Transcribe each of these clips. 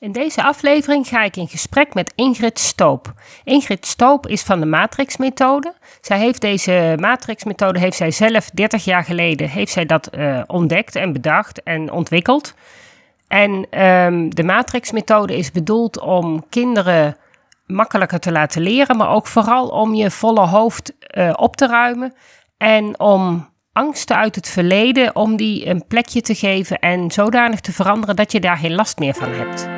In deze aflevering ga ik in gesprek met Ingrid Stoop. Ingrid Stoop is van de Matrix-methode. Zij heeft deze Matrix-methode heeft zij zelf 30 jaar geleden heeft zij dat uh, ontdekt en bedacht en ontwikkeld. En um, de Matrix-methode is bedoeld om kinderen makkelijker te laten leren, maar ook vooral om je volle hoofd uh, op te ruimen en om angsten uit het verleden, om die een plekje te geven en zodanig te veranderen dat je daar geen last meer van hebt.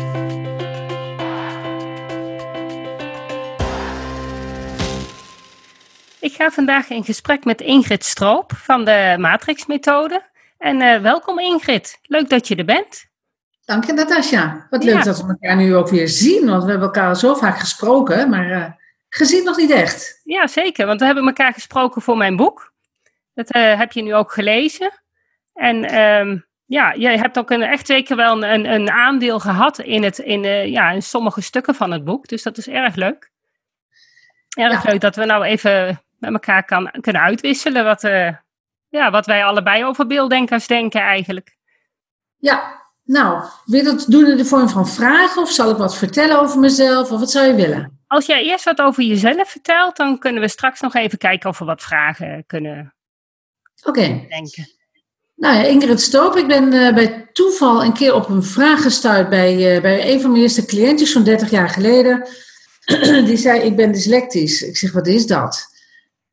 Ik ga vandaag in gesprek met Ingrid Stroop van de Matrix-methode. En uh, welkom Ingrid, leuk dat je er bent. Dank je Natasja. Wat leuk dat we elkaar nu ook weer zien, want we hebben elkaar zo vaak gesproken, maar uh, gezien nog niet echt. Ja, zeker, want we hebben elkaar gesproken voor mijn boek. Dat uh, heb je nu ook gelezen. En um, ja, jij hebt ook een, echt zeker wel een, een aandeel gehad in, het, in, ja, in sommige stukken van het boek, dus dat is erg leuk. Erg ja. leuk dat we nou even met elkaar kan, kunnen uitwisselen wat, uh, ja, wat wij allebei over beelddenkers denken eigenlijk. Ja, nou, wil je dat doen in de vorm van vragen of zal ik wat vertellen over mezelf of wat zou je willen? Als jij eerst wat over jezelf vertelt, dan kunnen we straks nog even kijken of we wat vragen kunnen okay. denken. Nou ja, Ingrid Stoop, ik ben uh, bij toeval een keer op een vraag gestuurd bij, uh, bij een van mijn eerste cliëntjes zo'n 30 jaar geleden. Die zei, ik ben dyslectisch. Ik zeg, wat is dat?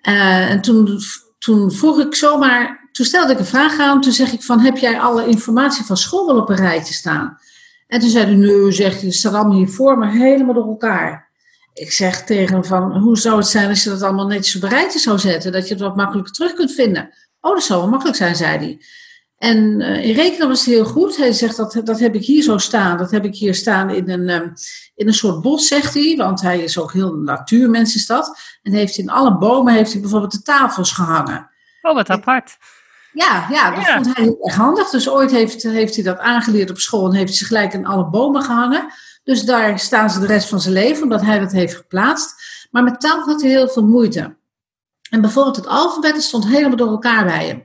Uh, en toen, toen vroeg ik zomaar, toen stelde ik een vraag aan, toen zeg ik van, heb jij alle informatie van school wel op een rijtje staan? En toen zei hij, nu, zegt hij, het staat allemaal hier voor helemaal door elkaar. Ik zeg tegen hem van, hoe zou het zijn als je dat allemaal netjes op een rijtje zou zetten, dat je het wat makkelijker terug kunt vinden? Oh, dat zou wel makkelijk zijn, zei hij. En uh, in rekenen was het heel goed. Hij zegt dat, dat heb ik hier zo staan. Dat heb ik hier staan in een, um, in een soort bos, zegt hij. Want hij is ook heel natuurmens is dat. En heeft in alle bomen heeft hij bijvoorbeeld de tafels gehangen. Oh, wat apart. Ja, ja dat ja. vond hij heel erg handig. Dus ooit heeft, heeft hij dat aangeleerd op school en heeft hij ze gelijk in alle bomen gehangen. Dus daar staan ze de rest van zijn leven, omdat hij dat heeft geplaatst. Maar met taal had hij heel veel moeite. En bijvoorbeeld het alfabet stond helemaal door elkaar bij hem.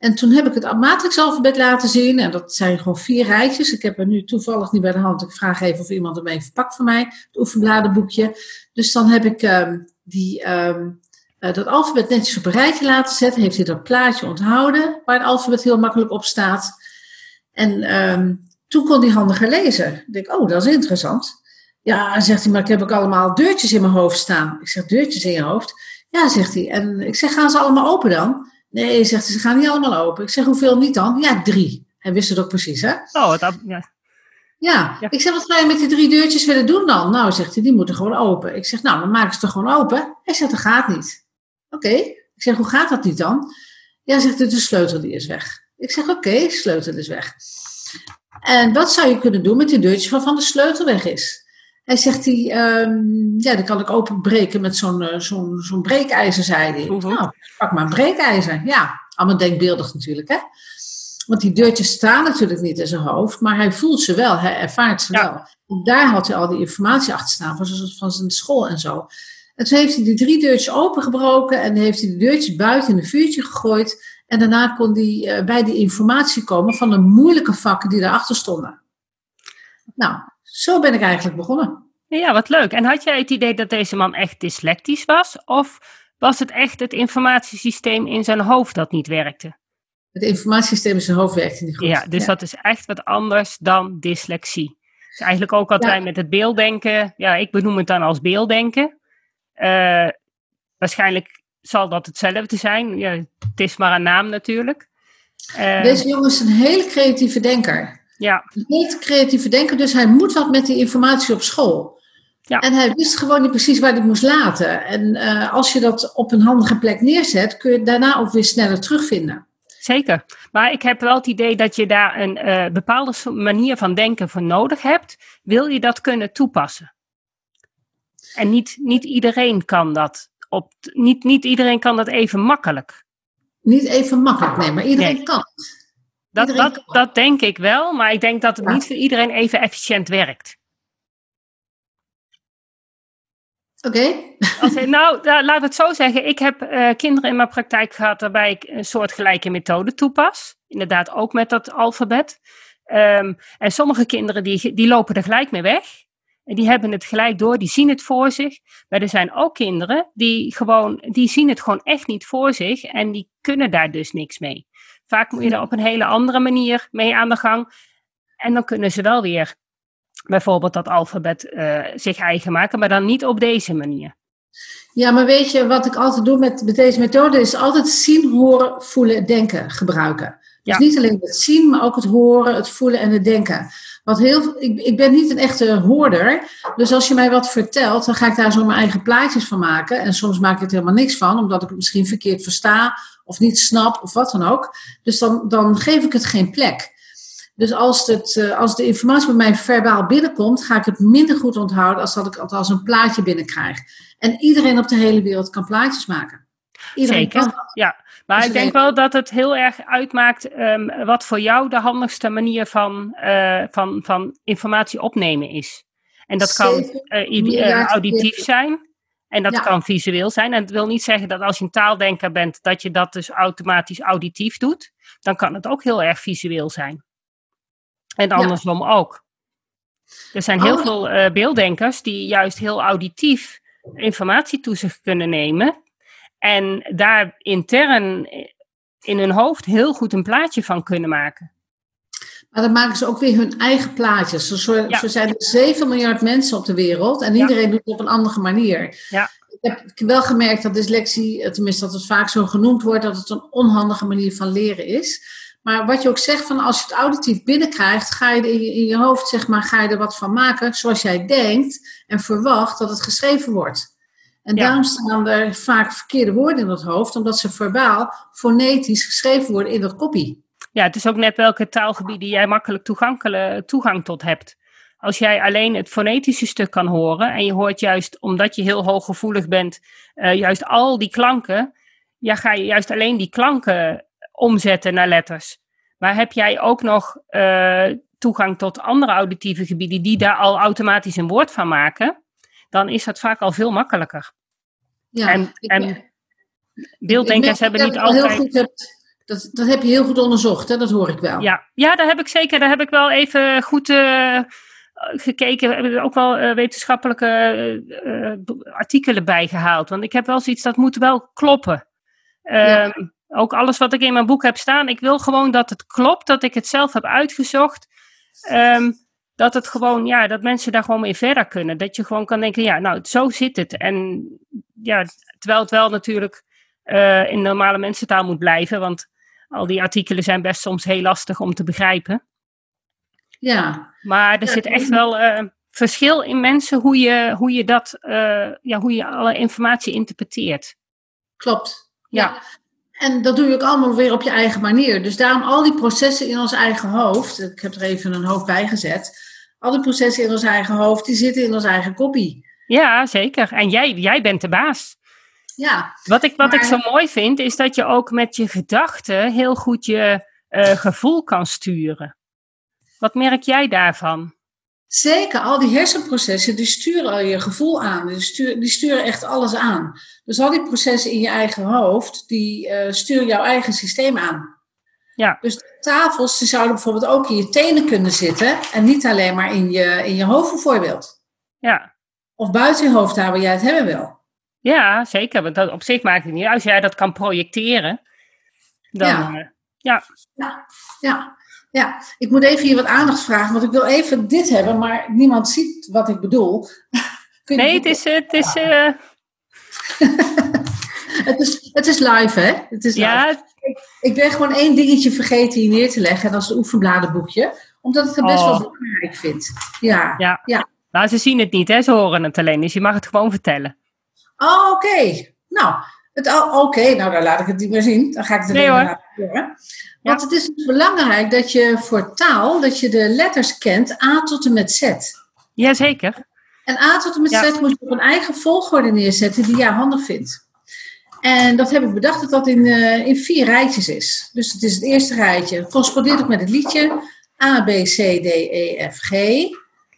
En toen heb ik het matrixalfabet laten zien. En dat zijn gewoon vier rijtjes. Ik heb er nu toevallig niet bij de hand. Ik vraag even of iemand hem even pakt voor mij. Het oefenbladenboekje. Dus dan heb ik um, die, um, uh, dat alfabet netjes op een rijtje laten zetten. Heeft hij dat plaatje onthouden. Waar het alfabet heel makkelijk op staat. En um, toen kon hij handiger lezen. Ik denk, oh, dat is interessant. Ja, zegt hij, maar ik heb ook allemaal deurtjes in mijn hoofd staan. Ik zeg, deurtjes in je hoofd? Ja, zegt hij. En ik zeg, gaan ze allemaal open dan? Nee, zegt hij, ze gaan niet allemaal open. Ik zeg, hoeveel niet dan? Ja, drie. Hij wist het ook precies, hè? Oh, wat, ja. Ja. ja. ik zeg, wat ga je met die drie deurtjes willen doen dan? Nou, zegt hij, die moeten gewoon open. Ik zeg, nou, dan maken ze toch gewoon open? Hij zegt, dat gaat niet. Oké. Okay. Ik zeg, hoe gaat dat niet dan? Ja, zegt hij, de sleutel die is weg. Ik zeg, oké, okay, sleutel is weg. En wat zou je kunnen doen met die deurtjes waarvan de sleutel weg is? Hij zegt, die, um, ja, die kan ik openbreken met zo'n uh, zo'n zo'n breekijzer, zei hij. Uh -huh. Nou, pak maar een breekijzer. Ja, allemaal denkbeeldig natuurlijk, hè. Want die deurtjes staan natuurlijk niet in zijn hoofd, maar hij voelt ze wel, hij ervaart ze ja. wel. Daar had hij al die informatie achter staan van, van zijn school en zo. En toen heeft hij die drie deurtjes opengebroken en heeft hij de deurtjes buiten in een vuurtje gegooid. En daarna kon hij uh, bij die informatie komen van de moeilijke vakken die daarachter stonden. Nou, zo ben ik eigenlijk begonnen. Ja, wat leuk. En had jij het idee dat deze man echt dyslectisch was? Of was het echt het informatiesysteem in zijn hoofd dat niet werkte? Het informatiesysteem in zijn hoofd werkte niet goed. Ja, dus ja. dat is echt wat anders dan dyslexie. Dus eigenlijk ook wat ja. wij met het beelddenken, ja, ik benoem het dan als beelddenken. Uh, waarschijnlijk zal dat hetzelfde zijn. Ja, het is maar een naam natuurlijk. Uh, Deze jongen is een hele creatieve denker. Ja. Een hele creatieve denker, dus hij moet wat met die informatie op school. Ja. En hij wist gewoon niet precies waar hij moest laten. En uh, als je dat op een handige plek neerzet, kun je het daarna ook weer sneller terugvinden. Zeker. Maar ik heb wel het idee dat je daar een uh, bepaalde manier van denken voor nodig hebt. Wil je dat kunnen toepassen? En niet, niet iedereen kan dat. Op, niet, niet iedereen kan dat even makkelijk. Niet even makkelijk, nee, maar iedereen kan. Dat, dat, dat denk ik wel, maar ik denk dat het niet voor iedereen even efficiënt werkt. Oké. Okay. nou, laten we het zo zeggen. Ik heb uh, kinderen in mijn praktijk gehad waarbij ik een soortgelijke methode toepas. Inderdaad, ook met dat alfabet. Um, en sommige kinderen die, die lopen er gelijk mee weg. En die hebben het gelijk door, die zien het voor zich. Maar er zijn ook kinderen die gewoon, die zien het gewoon echt niet voor zich. En die kunnen daar dus niks mee. Vaak moet je er op een hele andere manier mee aan de gang. En dan kunnen ze wel weer bijvoorbeeld dat alfabet uh, zich eigen maken, maar dan niet op deze manier. Ja, maar weet je, wat ik altijd doe met, met deze methode is altijd zien, horen, voelen, denken gebruiken. Dus niet alleen het zien, maar ook het horen, het voelen en het denken. Wat heel, ik, ik ben niet een echte hoorder, dus als je mij wat vertelt, dan ga ik daar zo mijn eigen plaatjes van maken. En soms maak ik er helemaal niks van, omdat ik het misschien verkeerd versta of niet snap of wat dan ook. Dus dan, dan geef ik het geen plek. Dus als, het, eh, als de informatie bij mij verbaal binnenkomt, ga ik het minder goed onthouden als dat ik het als een plaatje binnenkrijg. En iedereen op de hele wereld kan plaatjes maken. Iedereen Zeker, kan ja. Maar dus ik denk wel dat het heel erg uitmaakt um, wat voor jou de handigste manier van, uh, van, van informatie opnemen is. En dat kan uh, auditief zijn. En dat kan visueel zijn. En het wil niet zeggen dat als je een taaldenker bent, dat je dat dus automatisch auditief doet. Dan kan het ook heel erg visueel zijn. En andersom ook. Er zijn heel oh. veel uh, beelddenkers die juist heel auditief informatie toe zich kunnen nemen. En daar intern in hun hoofd heel goed een plaatje van kunnen maken. Maar dan maken ze ook weer hun eigen plaatjes. Zo, zo zijn er 7 miljard mensen op de wereld en iedereen doet het op een andere manier. Ja. Ik heb wel gemerkt dat dyslexie, tenminste dat het vaak zo genoemd wordt, dat het een onhandige manier van leren is. Maar wat je ook zegt, van als je het auditief binnenkrijgt, ga je in je, in je hoofd, zeg maar, ga je er wat van maken zoals jij denkt en verwacht dat het geschreven wordt. En daarom staan er vaak verkeerde woorden in het hoofd, omdat ze verbaal, fonetisch geschreven worden in dat kopie. Ja, het is ook net welke taalgebieden jij makkelijk toegang tot hebt. Als jij alleen het fonetische stuk kan horen en je hoort juist, omdat je heel hooggevoelig bent, uh, juist al die klanken, ja, ga je juist alleen die klanken omzetten naar letters. Maar heb jij ook nog uh, toegang tot andere auditieve gebieden die daar al automatisch een woord van maken, dan is dat vaak al veel makkelijker. Ja, en, en beelddenkers hebben niet altijd. Heel goed hebt, dat, dat heb je heel goed onderzocht, hè? dat hoor ik wel. Ja, ja dat heb ik zeker. Daar heb ik wel even goed uh, gekeken. We hebben ook wel uh, wetenschappelijke artikelen bijgehaald. Want ik heb wel zoiets dat moet wel kloppen. Ja. Ehm, ook alles wat ik in mijn boek heb staan, ik wil gewoon dat het klopt, dat ik het zelf heb uitgezocht. Um, dat het gewoon, ja, dat mensen daar gewoon mee verder kunnen. Dat je gewoon kan denken, ja, nou, zo zit het. En ja, terwijl het wel natuurlijk uh, in normale mensentaal moet blijven, want al die artikelen zijn best soms heel lastig om te begrijpen. Ja. Maar er zit echt wel uh, verschil in mensen hoe je, hoe je dat, uh, ja, hoe je alle informatie interpreteert. Klopt. Ja. En dat doe je ook allemaal weer op je eigen manier. Dus daarom al die processen in ons eigen hoofd. Ik heb er even een hoofd bij gezet. Al die processen in ons eigen hoofd, die zitten in ons eigen kopie. Ja, zeker. En jij, jij bent de baas. Ja. Wat ik, wat ik zo mooi vind, is dat je ook met je gedachten heel goed je uh, gevoel kan sturen. Wat merk jij daarvan? Zeker, al die hersenprocessen die sturen al je gevoel aan. Die sturen, die sturen echt alles aan. Dus al die processen in je eigen hoofd, die uh, sturen jouw eigen systeem aan. Ja. Dus tafels die zouden bijvoorbeeld ook in je tenen kunnen zitten en niet alleen maar in je, in je hoofd bijvoorbeeld. Ja. Of buiten je hoofd daar waar jij het hebben wil. Ja, zeker. Want dat op zich maakt het niet Als jij dat kan projecteren, dan... Ja. Uh, ja. ja. ja. Ja, ik moet even hier wat aandacht vragen, want ik wil even dit hebben, maar niemand ziet wat ik bedoel. nee, het is. Het is, uh... het is, het is live, hè? Het is ja. Live. Ik, ben gewoon één dingetje vergeten hier neer te leggen, en dat is het oefenbladenboekje, omdat ik het best wel oh. belangrijk vind. Ja, ja. ja. Nou, ze zien het niet, hè? ze horen het alleen. Dus je mag het gewoon vertellen. Oh, oké. Nou, oké, nou dan laat ik het niet meer zien. Dan ga ik het nee, even horen. Want het is dus belangrijk dat je voor taal, dat je de letters kent, A tot en met Z. Jazeker. En A tot en met Z moet je op een eigen volgorde neerzetten die jij handig vindt. En dat heb ik bedacht dat dat in, uh, in vier rijtjes is. Dus het is het eerste rijtje. Correspondeert ook met het liedje. A, B, C, D, E, F, G.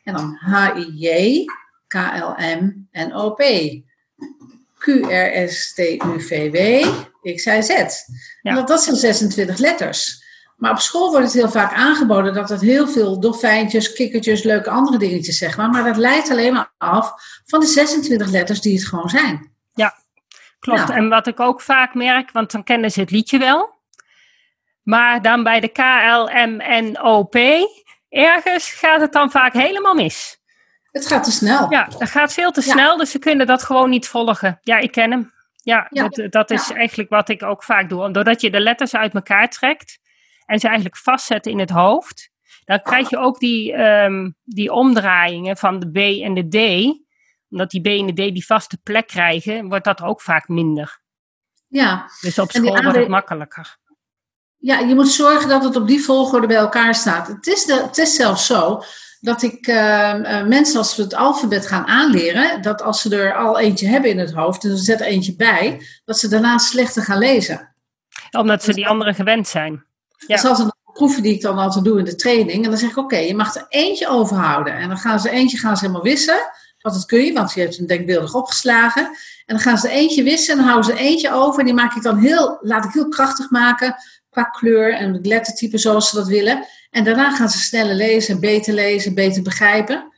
En dan H, I, J, K, L, M en O, P. Q, R, S, T, U, V, W, X, Y, Z. Ja. Dat, dat zijn 26 letters. Maar op school wordt het heel vaak aangeboden dat het heel veel dolfijntjes, kikkertjes, leuke andere dingetjes zeg maar. Maar dat leidt alleen maar af van de 26 letters die het gewoon zijn. Ja, klopt. Nou. En wat ik ook vaak merk, want dan kennen ze het liedje wel. Maar dan bij de K, L, M, N, O, P, ergens gaat het dan vaak helemaal mis. Het gaat te snel. Ja, dat gaat veel te snel, dus ze kunnen dat gewoon niet volgen. Ja, ik ken hem. Ja, dat, dat is eigenlijk wat ik ook vaak doe. Doordat je de letters uit elkaar trekt en ze eigenlijk vastzet in het hoofd, dan krijg je ook die, um, die omdraaiingen van de B en de D. Omdat die B en de D die vaste plek krijgen, wordt dat ook vaak minder. Ja. Dus op school wordt het makkelijker. Ja, je moet zorgen dat het op die volgorde bij elkaar staat. Het is, de, het is zelfs zo dat ik uh, mensen als we het alfabet gaan aanleren, dat als ze er al eentje hebben in het hoofd en ze zetten eentje bij, dat ze daarna slechter gaan lezen. Omdat ze die anderen gewend zijn. Ja. Dat is een proeven die ik dan altijd doe in de training. En dan zeg ik, oké, je mag er eentje overhouden. En dan gaan ze eentje gaan ze helemaal wissen. Want dat kun je, want je hebt hem denkbeeldig opgeslagen. En dan gaan ze er eentje wissen en dan houden ze eentje over. En die maak ik dan heel, laat ik heel krachtig maken qua kleur en lettertype zoals ze dat willen. En daarna gaan ze sneller lezen, beter lezen, beter begrijpen.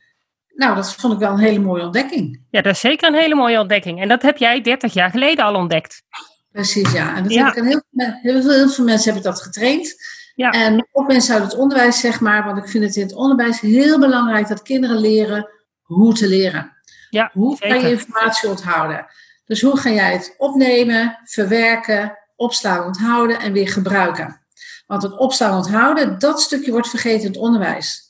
Nou, dat vond ik wel een hele mooie ontdekking. Ja, dat is zeker een hele mooie ontdekking. En dat heb jij 30 jaar geleden al ontdekt. Precies, ja. En dat Heb ik heel, heel, veel, heel veel mensen hebben dat getraind. Ja. En ook mensen uit het onderwijs, zeg maar. Want ik vind het in het onderwijs heel belangrijk dat kinderen leren hoe te leren. Ja, hoe ga je informatie onthouden? Dus hoe ga jij het opnemen, verwerken, opslaan, onthouden en weer gebruiken? Want het opstaan, onthouden, dat stukje wordt vergeten in het onderwijs.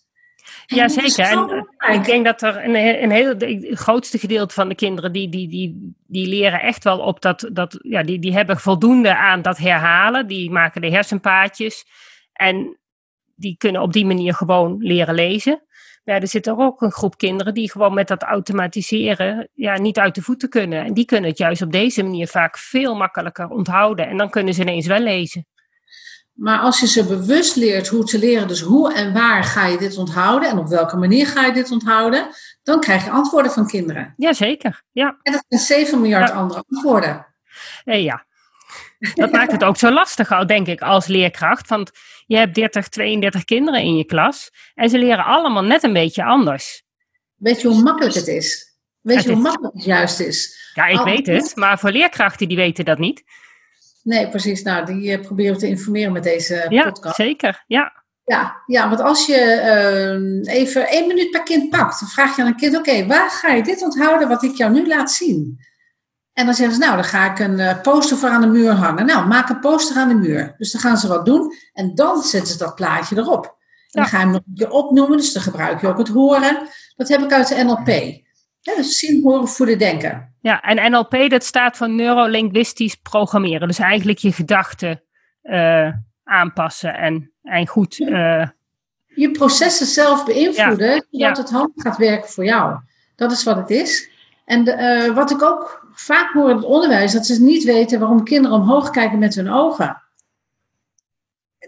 Ja, zeker. En eh, ik denk dat er een, een heel, het grootste gedeelte van de kinderen, die, die, die, die leren echt wel op dat, dat ja, die, die hebben voldoende aan dat herhalen. Die maken de hersenpaadjes en die kunnen op die manier gewoon leren lezen. Ja, er zit er ook een groep kinderen die gewoon met dat automatiseren ja, niet uit de voeten kunnen. En die kunnen het juist op deze manier vaak veel makkelijker onthouden. En dan kunnen ze ineens wel lezen. Maar als je ze bewust leert hoe te leren, dus hoe en waar ga je dit onthouden en op welke manier ga je dit onthouden, dan krijg je antwoorden van kinderen. Jazeker, ja. En dat zijn 7 miljard andere antwoorden. Eh, ja, dat maakt het ook zo lastig, denk ik, als leerkracht. Want je hebt 30, 32 kinderen in je klas en ze leren allemaal net een beetje anders. Weet je hoe makkelijk het is? Weet je hoe makkelijk het juist is? Ja, ik weet het, maar voor leerkrachten die weten dat niet. Nee, precies. Nou, die uh, proberen we te informeren met deze ja, podcast. Zeker, ja. Ja, ja, want als je uh, even één minuut per kind pakt, dan vraag je aan een kind: Oké, waar ga je dit onthouden wat ik jou nu laat zien? En dan zeggen ze: Nou, dan ga ik een uh, poster voor aan de muur hangen. Nou, maak een poster aan de muur. Dus dan gaan ze wat doen en dan zetten ze dat plaatje erop. En dan ga je hem nog een keer opnoemen, dus dan gebruik je ook het horen. Dat heb ik uit de NLP. Ja, dus zien, horen, voelen, denken. Ja, en NLP dat staat voor neurolinguistisch programmeren. Dus eigenlijk je gedachten uh, aanpassen en, en goed... Uh, je processen zelf beïnvloeden, ja, zodat het handig gaat werken voor jou. Dat is wat het is. En de, uh, wat ik ook vaak hoor in het onderwijs, dat ze niet weten waarom kinderen omhoog kijken met hun ogen.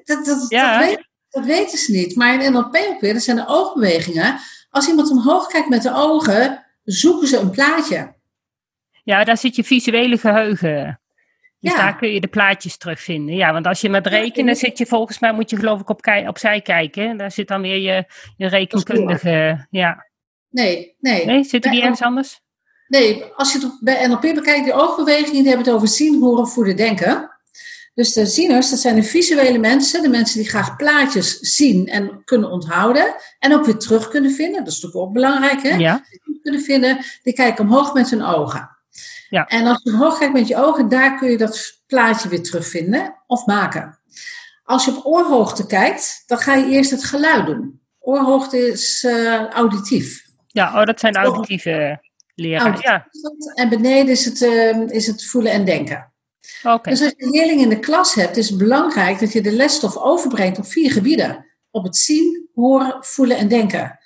Dat, dat, ja. dat, weet, dat weten ze niet. Maar in NLP ook weer, dat zijn de oogbewegingen. Als iemand omhoog kijkt met de ogen, zoeken ze een plaatje. Ja, daar zit je visuele geheugen. Dus ja. daar kun je de plaatjes terugvinden. Ja, want als je met rekenen zit je volgens mij, moet je geloof ik op opzij kijken. Daar zit dan weer je, je rekenkundige. Ja. Nee, nee. Nee, zitten die ergens anders? Nee, als je het bij NLP bekijkt, die oogbewegingen, die hebben het over zien, horen, voelen, denken. Dus de zieners, dat zijn de visuele mensen, de mensen die graag plaatjes zien en kunnen onthouden. En ook weer terug kunnen vinden. Dat is natuurlijk ook belangrijk, hè? Ja. Kunnen vinden, die kijken omhoog met hun ogen. Ja. En als je omhoog kijkt met je ogen, daar kun je dat plaatje weer terugvinden of maken. Als je op oorhoogte kijkt, dan ga je eerst het geluid doen. Oorhoogte is uh, auditief. Ja, oh, dat zijn auditieve Ja. En beneden is het, uh, is het voelen en denken. Okay. Dus als je een leerling in de klas hebt, is het belangrijk dat je de lesstof overbrengt op vier gebieden. Op het zien, horen, voelen en denken.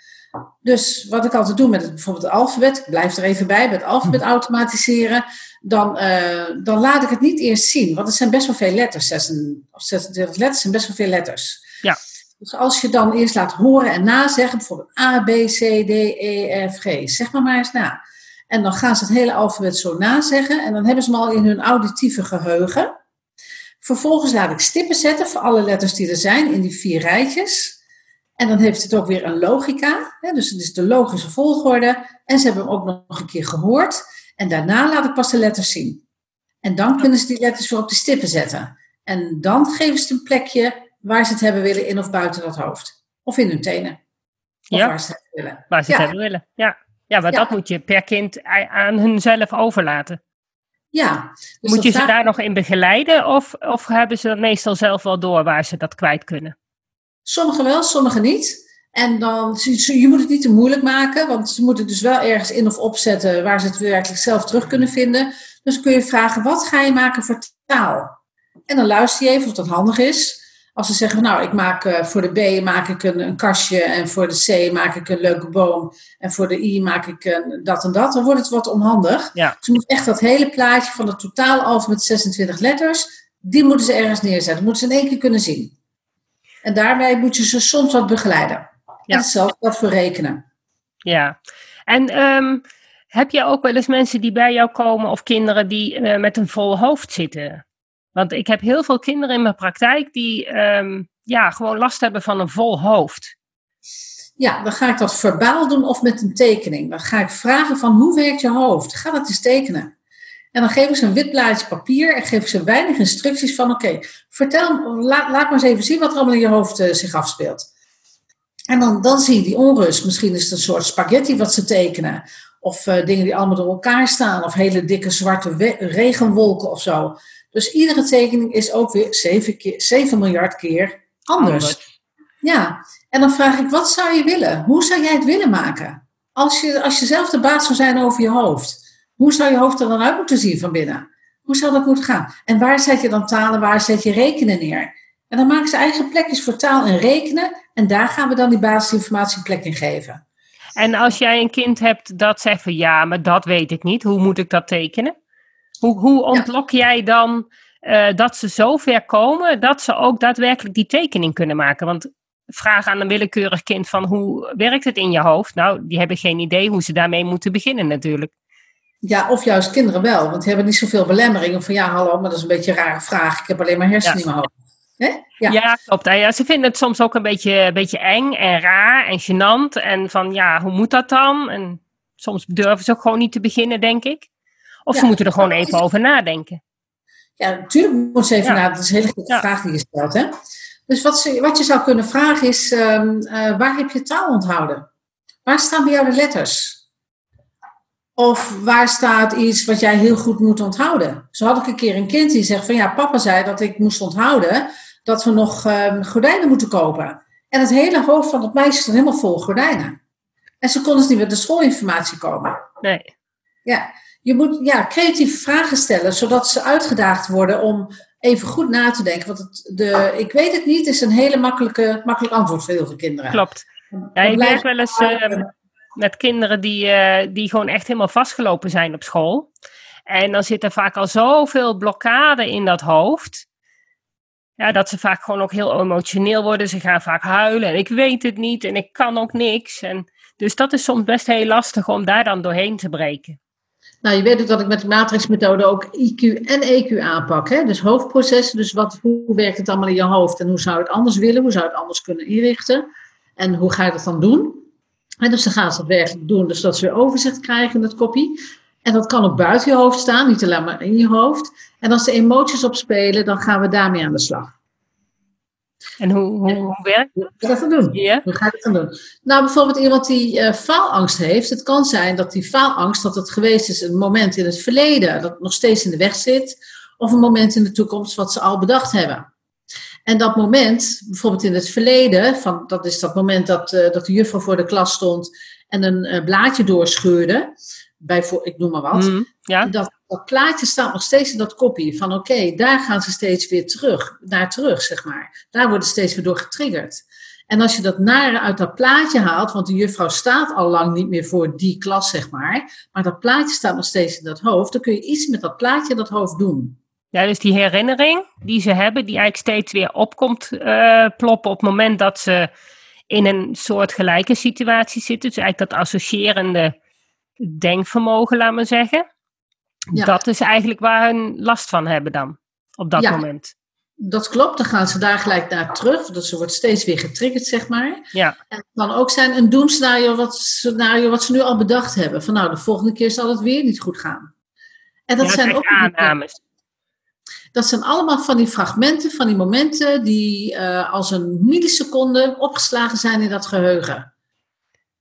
Dus wat ik altijd doe met het, bijvoorbeeld het alfabet, ik blijf er even bij, met het alfabet automatiseren, dan, uh, dan laat ik het niet eerst zien. Want er zijn best wel veel letters, 26 letters zijn best wel veel letters. Ja. Dus als je dan eerst laat horen en nazeggen, bijvoorbeeld A, B, C, D, E, F, G, zeg maar maar eens na. En dan gaan ze het hele alfabet zo nazeggen en dan hebben ze hem al in hun auditieve geheugen. Vervolgens laat ik stippen zetten voor alle letters die er zijn in die vier rijtjes. En dan heeft het ook weer een logica, hè, dus het is de logische volgorde. En ze hebben hem ook nog een keer gehoord. En daarna laat ik pas de letters zien. En dan kunnen ze die letters weer op de stippen zetten. En dan geven ze het een plekje waar ze het hebben willen, in of buiten dat hoofd. Of in hun tenen. Of Ja. waar ze het hebben willen. Waar ze het hebben willen. Ja, ja maar Ja. dat moet je per kind aan hunzelf overlaten. Ja. Dus moet je ze daar nog in begeleiden of, of hebben ze dat meestal zelf wel door waar ze dat kwijt kunnen? Sommigen wel, sommigen niet. En dan, je je moet het niet te moeilijk maken, want ze moeten dus wel ergens in of opzetten waar ze het werkelijk zelf terug kunnen vinden. Dus kun je vragen, wat ga je maken voor taal? En dan luister je even of dat handig is. Als ze zeggen, nou, ik maak eh, voor de B maak ik een, een kastje en voor de C maak ik een leuke boom en voor de I maak ik een, dat en dat, dan wordt het wat onhandig. Ja. Ze moeten echt dat hele plaatje van het totaal alfabet 26 letters, die moeten ze ergens neerzetten. moeten ze in één keer kunnen zien. En daarbij moet je ze soms wat begeleiden. Ja. En hetzelfde geldt voor rekenen. Ja. En ehm, heb je ook wel eens mensen die bij jou komen of kinderen die eh, met een vol hoofd zitten? Want ik heb heel veel kinderen in mijn praktijk die ehm, ja, gewoon last hebben van een vol hoofd. Ja, dan ga ik dat verbaal doen of met een tekening. Dan ga ik vragen van hoe werkt je hoofd? Ga dat eens tekenen. En dan geef ik ze een wit blaadje papier en geef ik ze weinig instructies van oké, vertel, laat, laat maar eens even zien wat er allemaal in je hoofd eh, zich afspeelt. En dan, dan zie je die onrust. Misschien is het een soort spaghetti wat ze tekenen. Of eh, dingen die allemaal door elkaar staan. Of hele dikke zwarte regenwolken of zo. Dus iedere tekening is ook weer 7, keer, 7 miljard keer anders. Ja, en dan vraag ik, wat zou je willen? Hoe zou jij het willen maken? Als je, als je zelf de baas zou zijn over je hoofd. Hoe zou je hoofd er dan uit moeten zien van binnen? Hoe zou dat moeten gaan? En waar zet je dan talen, waar zet je rekenen neer? En dan maken ze eigen plekjes voor taal en rekenen. En daar gaan we dan die basisinformatie een plek in geven. En als jij een kind hebt dat zegt van ja, maar dat weet ik niet, hoe moet ik dat tekenen? Hoe, hoe ontlok jij dan eh, dat ze zo ver komen dat ze ook daadwerkelijk die tekening kunnen maken? Want vraag aan een willekeurig kind van hoe werkt het in je hoofd? Nou, die hebben geen idee hoe ze daarmee moeten beginnen natuurlijk. Ja, of juist kinderen wel, want die hebben niet zoveel belemmeringen van ja, hallo, maar dat is een beetje een rare vraag. Ik heb alleen maar hersenen Ja. in mijn hoofd. Ja, Ja. klopt. Ja, ja, ze vinden het soms ook een beetje, een beetje eng en raar en gênant. En van ja, hoe moet dat dan? En soms durven ze ook gewoon niet te beginnen, denk ik. Of ze moeten er gewoon even over nadenken. Ja, natuurlijk moet ze even Ja. na. Dat is een hele goede vraag die je stelt. Hè? Dus wat, ze, wat je zou kunnen vragen is: ehm, eh, waar heb je taal onthouden? Waar staan bij jou de letters? Of waar staat iets wat jij heel goed moet onthouden? Zo had ik een keer een kind die zegt: van ja, papa zei dat ik moest onthouden dat we nog ehm, gordijnen moeten kopen. En het hele hoofd van het meisje stond helemaal vol gordijnen. En ze kon dus niet met de schoolinformatie komen. Nee. Ja, je moet ja, creatieve vragen stellen, zodat ze uitgedaagd worden om even goed na te denken. Want het, de, ik weet het niet, is een hele makkelijke, makkelijk antwoord voor heel veel kinderen. Klopt. Ja, ik werk wel eens ze- eh, met kinderen die, eh, die gewoon echt helemaal vastgelopen zijn op school. En dan zit er vaak al zoveel blokkade in dat hoofd. Ja, dat ze vaak gewoon ook heel emotioneel worden. Ze gaan vaak huilen en ik weet het niet en ik kan ook niks. En dus dat is soms best heel lastig om daar dan doorheen te breken. Nou, je weet ook dat ik met de matrixmethode ook IQ en EQ aanpak. Hè? Dus hoofdprocessen, dus wat, hoe werkt het allemaal in je hoofd en hoe zou je het anders willen, hoe zou je het anders kunnen inrichten en hoe ga je dat dan doen? En dus dan gaan ze dat werkelijk doen, dus dat ze weer overzicht krijgen in het kopie. En dat kan ook buiten je hoofd staan, niet alleen maar in je hoofd. En als de emoties opspelen, dan gaan we daarmee aan de slag. En hoe, hoe, hoe werkt Hoe ga je dat doen? Hoe ga je dat dan doen? Nou, bijvoorbeeld iemand die eh, faalangst heeft. Het kan zijn dat die faalangst, dat het geweest is een moment in het verleden, dat nog steeds in de weg zit. Of een moment in de toekomst wat ze al bedacht hebben. En dat moment, bijvoorbeeld in het verleden, van, dat is dat moment dat, eh, dat de juffrouw voor de klas stond en een uh, blaadje doorscheurde, bij, ik noem maar wat, Mm, ja. dat, dat plaatje staat nog steeds in dat kopie. Van oké, daar gaan ze steeds weer terug, naar terug, zeg maar. Daar worden ze steeds weer door getriggerd. En als je dat nare uit dat plaatje haalt, want de juffrouw staat al lang niet meer voor die klas, zeg maar. Maar dat plaatje staat nog steeds in dat hoofd. Dan kun je iets met dat plaatje in dat hoofd doen. Ja, dus die herinnering die ze hebben, die eigenlijk steeds weer opkomt uh, ploppen op het moment dat ze in een soort gelijke situatie zitten. Dus eigenlijk dat associërende denkvermogen, laat maar zeggen. Ja. Dat is eigenlijk waar hun last van hebben dan, op dat ja, moment. Dat klopt, dan gaan ze daar gelijk naar terug. Dus ze wordt steeds weer getriggerd, zeg maar. Ja. En het kan ook zijn een doemscenario wat, scenario wat ze nu al bedacht hebben. Van nou, de volgende keer zal het weer niet goed gaan. En dat ja, zijn ook aannames. Dat zijn allemaal van die fragmenten, van die momenten die uh, als een milliseconde opgeslagen zijn in dat geheugen.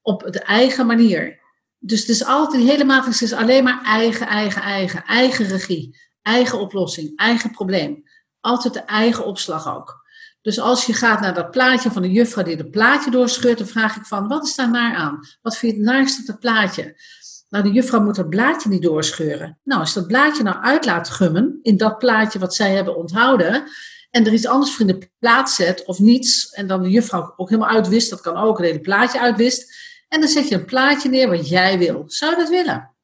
Op de eigen manier. Dus het is altijd, die hele matrix is alleen maar eigen, eigen, eigen. Eigen regie, eigen oplossing, eigen probleem. Altijd de eigen opslag ook. Dus als je gaat naar dat plaatje van de juffrouw die het plaatje doorscheurt, dan vraag ik van, wat is daar naar aan? Wat vind je het naarste op het plaatje? Nou, de juffrouw moet dat blaadje niet doorscheuren. Nou, als dat blaadje nou uit laat gummen in dat plaatje wat zij hebben onthouden, en er iets anders voor in de plaats zet of niets, en dan de juffrouw ook helemaal uitwist, dat kan ook, een hele plaatje uitwist, en dan zet je een plaatje neer wat jij wil. Zou je dat willen?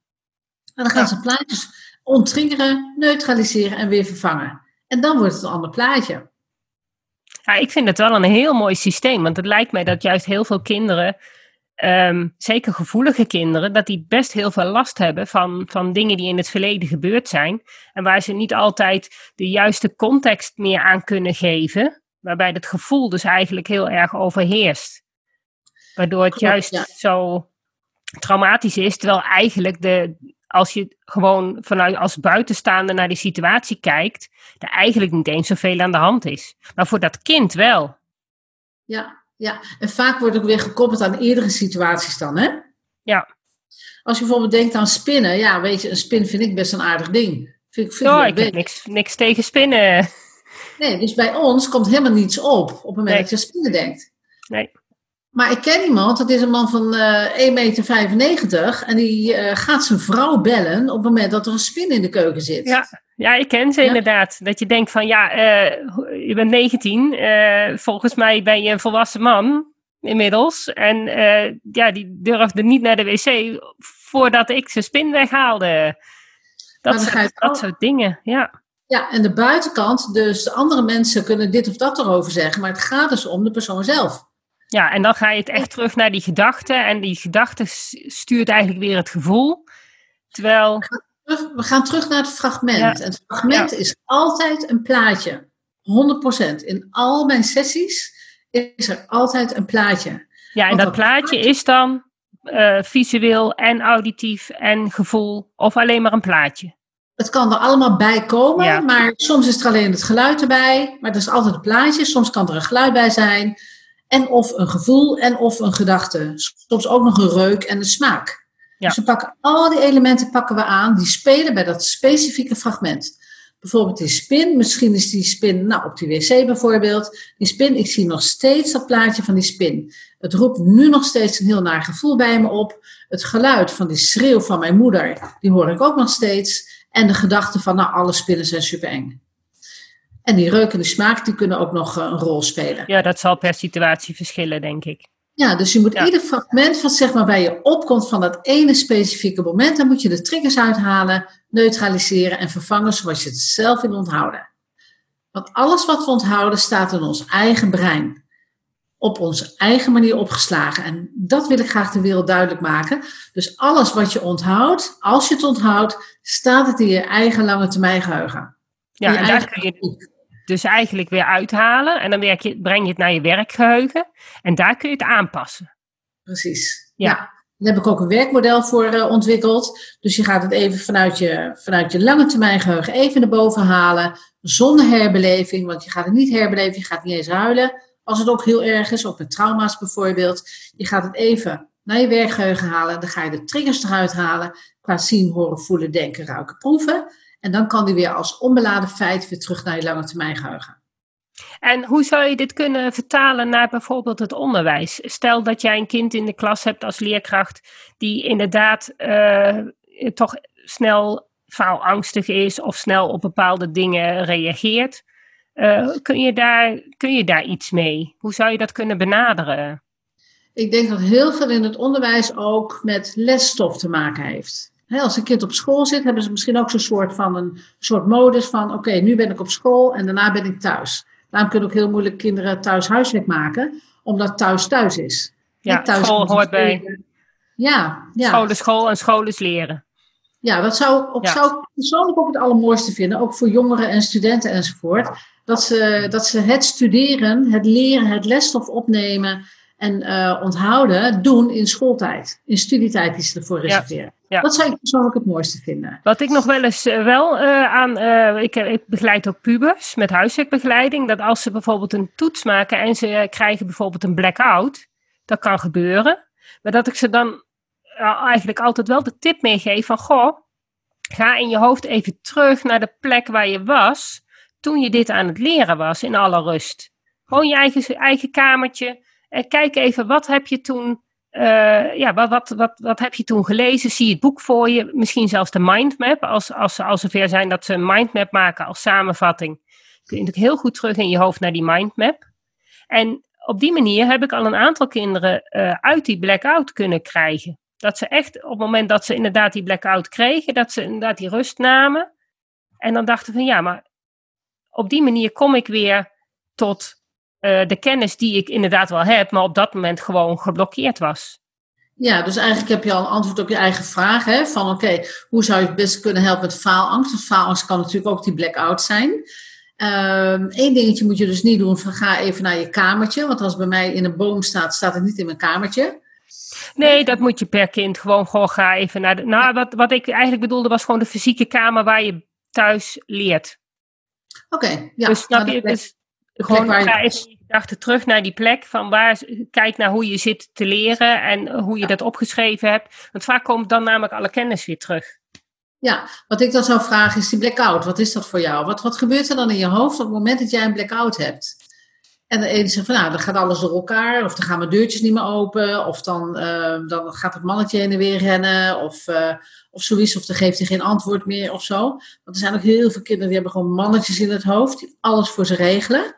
En dan gaan ze plaatjes onttriggeren, neutraliseren en weer vervangen. En dan wordt het een ander plaatje. Ja, ik vind het wel een heel mooi systeem, want het lijkt mij dat juist heel veel kinderen Um, zeker gevoelige kinderen, dat die best heel veel last hebben van, van dingen die in het verleden gebeurd zijn. En waar ze niet altijd de juiste context meer aan kunnen geven. Waarbij het gevoel dus eigenlijk heel erg overheerst. Waardoor het juist ja. zo traumatisch is. Terwijl eigenlijk de, als je gewoon vanuit als buitenstaander naar die situatie kijkt, er eigenlijk niet eens zoveel aan de hand is. Maar voor dat kind wel. Ja, ja, en vaak wordt ook weer gekoppeld aan eerdere situaties dan, hè? Ja. Als je bijvoorbeeld denkt aan spinnen, ja, weet je, een spin vind ik best een aardig ding. Vind ik, vind oh, ik heb niks, niks tegen spinnen. Nee, dus bij ons komt helemaal niets op op het moment nee. dat je aan spinnen denkt. Nee. Maar ik ken iemand, dat is een man van uh, 1,95 meter en die uh, gaat zijn vrouw bellen op het moment dat er een spin in de keuken zit. Ja, ja ik ken ze ja. inderdaad. Dat je denkt van ja, uh, je bent 19, volgens mij ben je een volwassen man inmiddels. En ja, die durfde niet naar de wc voordat ik zijn spin weghaalde. Dat, soort, dat soort dingen, ja. Ja, en de buitenkant, dus de andere mensen kunnen dit of dat erover zeggen, maar het gaat dus om de persoon zelf. Ja, en dan ga je het echt terug naar die gedachte. En die gedachte stuurt eigenlijk weer het gevoel. Terwijl. We gaan terug naar het fragment. Ja. En het fragment ja. is altijd een plaatje. 100%. In al mijn sessies is er altijd een plaatje. Ja, en Want dat, dat plaatje is dan uh, visueel en auditief en gevoel. Of alleen maar een plaatje. Het kan er allemaal bij komen, ja. maar soms is er alleen het geluid erbij. Maar er is altijd een plaatje. Soms kan er een geluid bij zijn. En of een gevoel en of een gedachte. Soms ook nog een reuk en een smaak. Ja. Dus we pakken al die elementen pakken we aan, die spelen bij dat specifieke fragment. Bijvoorbeeld die spin, misschien is die spin, nou op die wc bijvoorbeeld. Die spin, ik zie nog steeds dat plaatje van die spin. Het roept nu nog steeds een heel naar gevoel bij me op. Het geluid van die schreeuw van mijn moeder, die hoor ik ook nog steeds. En de gedachte van, nou alle spinnen zijn super eng. En die reuk en de smaak, die kunnen ook nog een rol spelen. Ja, dat zal per situatie verschillen, denk ik. Ja, dus je moet ja. ieder fragment van zeg maar waar je opkomt van dat ene specifieke moment, dan moet je de triggers uithalen, neutraliseren en vervangen zoals je het zelf wil onthouden. Want alles wat we onthouden staat in ons eigen brein. Op onze eigen manier opgeslagen. En dat wil ik graag de wereld duidelijk maken. Dus alles wat je onthoudt, als je het onthoudt, staat het in je eigen lange termijn geheugen. Ja, en daar kun je dus eigenlijk weer uithalen. En dan werk je, breng je het naar je werkgeheugen. En daar kun je het aanpassen. Precies. Ja. ja. Daar heb ik ook een werkmodel voor uh, ontwikkeld. Dus je gaat het even vanuit je, vanuit je lange termijn geheugen even naar boven halen. Zonder herbeleving. Want je gaat het niet herbeleven. Je gaat niet eens huilen. Als het ook heel erg is. Ook met trauma's bijvoorbeeld. Je gaat het even naar je werkgeheugen halen. Dan ga je de triggers eruit halen. Qua zien, horen, voelen, denken, ruiken, proeven. En dan kan die weer als onbeladen feit weer terug naar je lange termijn geheugen. En hoe zou je dit kunnen vertalen naar bijvoorbeeld het onderwijs? Stel dat jij een kind in de klas hebt als leerkracht die inderdaad uh, toch snel faalangstig is of snel op bepaalde dingen reageert. Uh, kun, je daar, kun je daar iets mee? Hoe zou je dat kunnen benaderen? Ik denk dat heel veel in het onderwijs ook met lesstof te maken heeft. Als een kind op school zit, hebben ze misschien ook zo'n soort van een soort modus van: oké, nu ben ik op school en daarna ben ik thuis. Daarom kunnen ook heel moeilijk kinderen thuis huiswerk maken, omdat thuis thuis is. Ja, thuis school hoort bij. Ja, ja. School is school en school is leren. Ja, dat zou, ook, zou ik persoonlijk ook het allermooiste vinden, ook voor jongeren en studenten enzovoort. Dat ze, dat ze het studeren, het leren, het lesstof opnemen en uh, onthouden doen in schooltijd, in studietijd die ze ervoor reserveren. Ja, Dat zou ik persoonlijk het mooiste vinden. Wat ik nog wel eens uh, wel uh, aan, ik, ik, begeleid ook pubers met huiswerkbegeleiding, dat als ze bijvoorbeeld een toets maken en ze krijgen bijvoorbeeld een blackout, dat kan gebeuren, maar dat ik ze dan eigenlijk altijd wel de tip meegeef van, goh, ga in je hoofd even terug naar de plek waar je was toen je dit aan het leren was, in alle rust. Gewoon je eigen, eigen kamertje, uh, kijk even, wat heb je toen, uh, ja, wat, wat, wat, wat heb je toen gelezen? Zie je het boek voor je, misschien zelfs de mindmap, als, als ze al zover zijn dat ze een mindmap maken als samenvatting. Kun je natuurlijk heel goed terug in je hoofd naar die mindmap. En op die manier heb ik al een aantal kinderen uh, uit die blackout kunnen krijgen. Dat ze echt op het moment dat ze inderdaad die blackout kregen, dat ze inderdaad die rust namen. En dan dachten van ja, maar op die manier kom ik weer tot uh, de kennis die ik inderdaad wel heb, maar op dat moment gewoon geblokkeerd was. Ja, dus eigenlijk heb je al een antwoord op je eigen vraag. Hè? Van oké, hoe zou je het best kunnen helpen met faalangst? Want faalangst kan natuurlijk ook die blackout zijn. Eén ehm, dingetje moet je dus niet doen: van ga even naar je kamertje. Want als bij mij in een boom staat, staat het niet in mijn kamertje. Nee, dat moet je per kind gewoon, gewoon ga even naar de. Nou, wat, wat ik eigenlijk bedoelde was gewoon de fysieke kamer waar je thuis leert. Oké, ja. Dus snap je? Dus gewoon ga even je gedachten terug naar die plek van waar, kijk naar hoe je zit te leren en hoe je dat opgeschreven hebt. Want vaak komt dan namelijk alle kennis weer terug. Ja, wat ik dan zou vragen is die blackout. Wat is dat voor jou? Wat, wat gebeurt er dan in je hoofd op het moment dat jij een blackout hebt? En de ene zegt van nou, dan gaat alles door elkaar, of dan gaan mijn deurtjes niet meer open, of dan, uh, dan gaat het mannetje heen en weer rennen, of, uh, of zoiets, of dan geeft hij geen antwoord meer of zo. Want er zijn ook heel veel kinderen die hebben gewoon mannetjes in het hoofd, die alles voor ze regelen.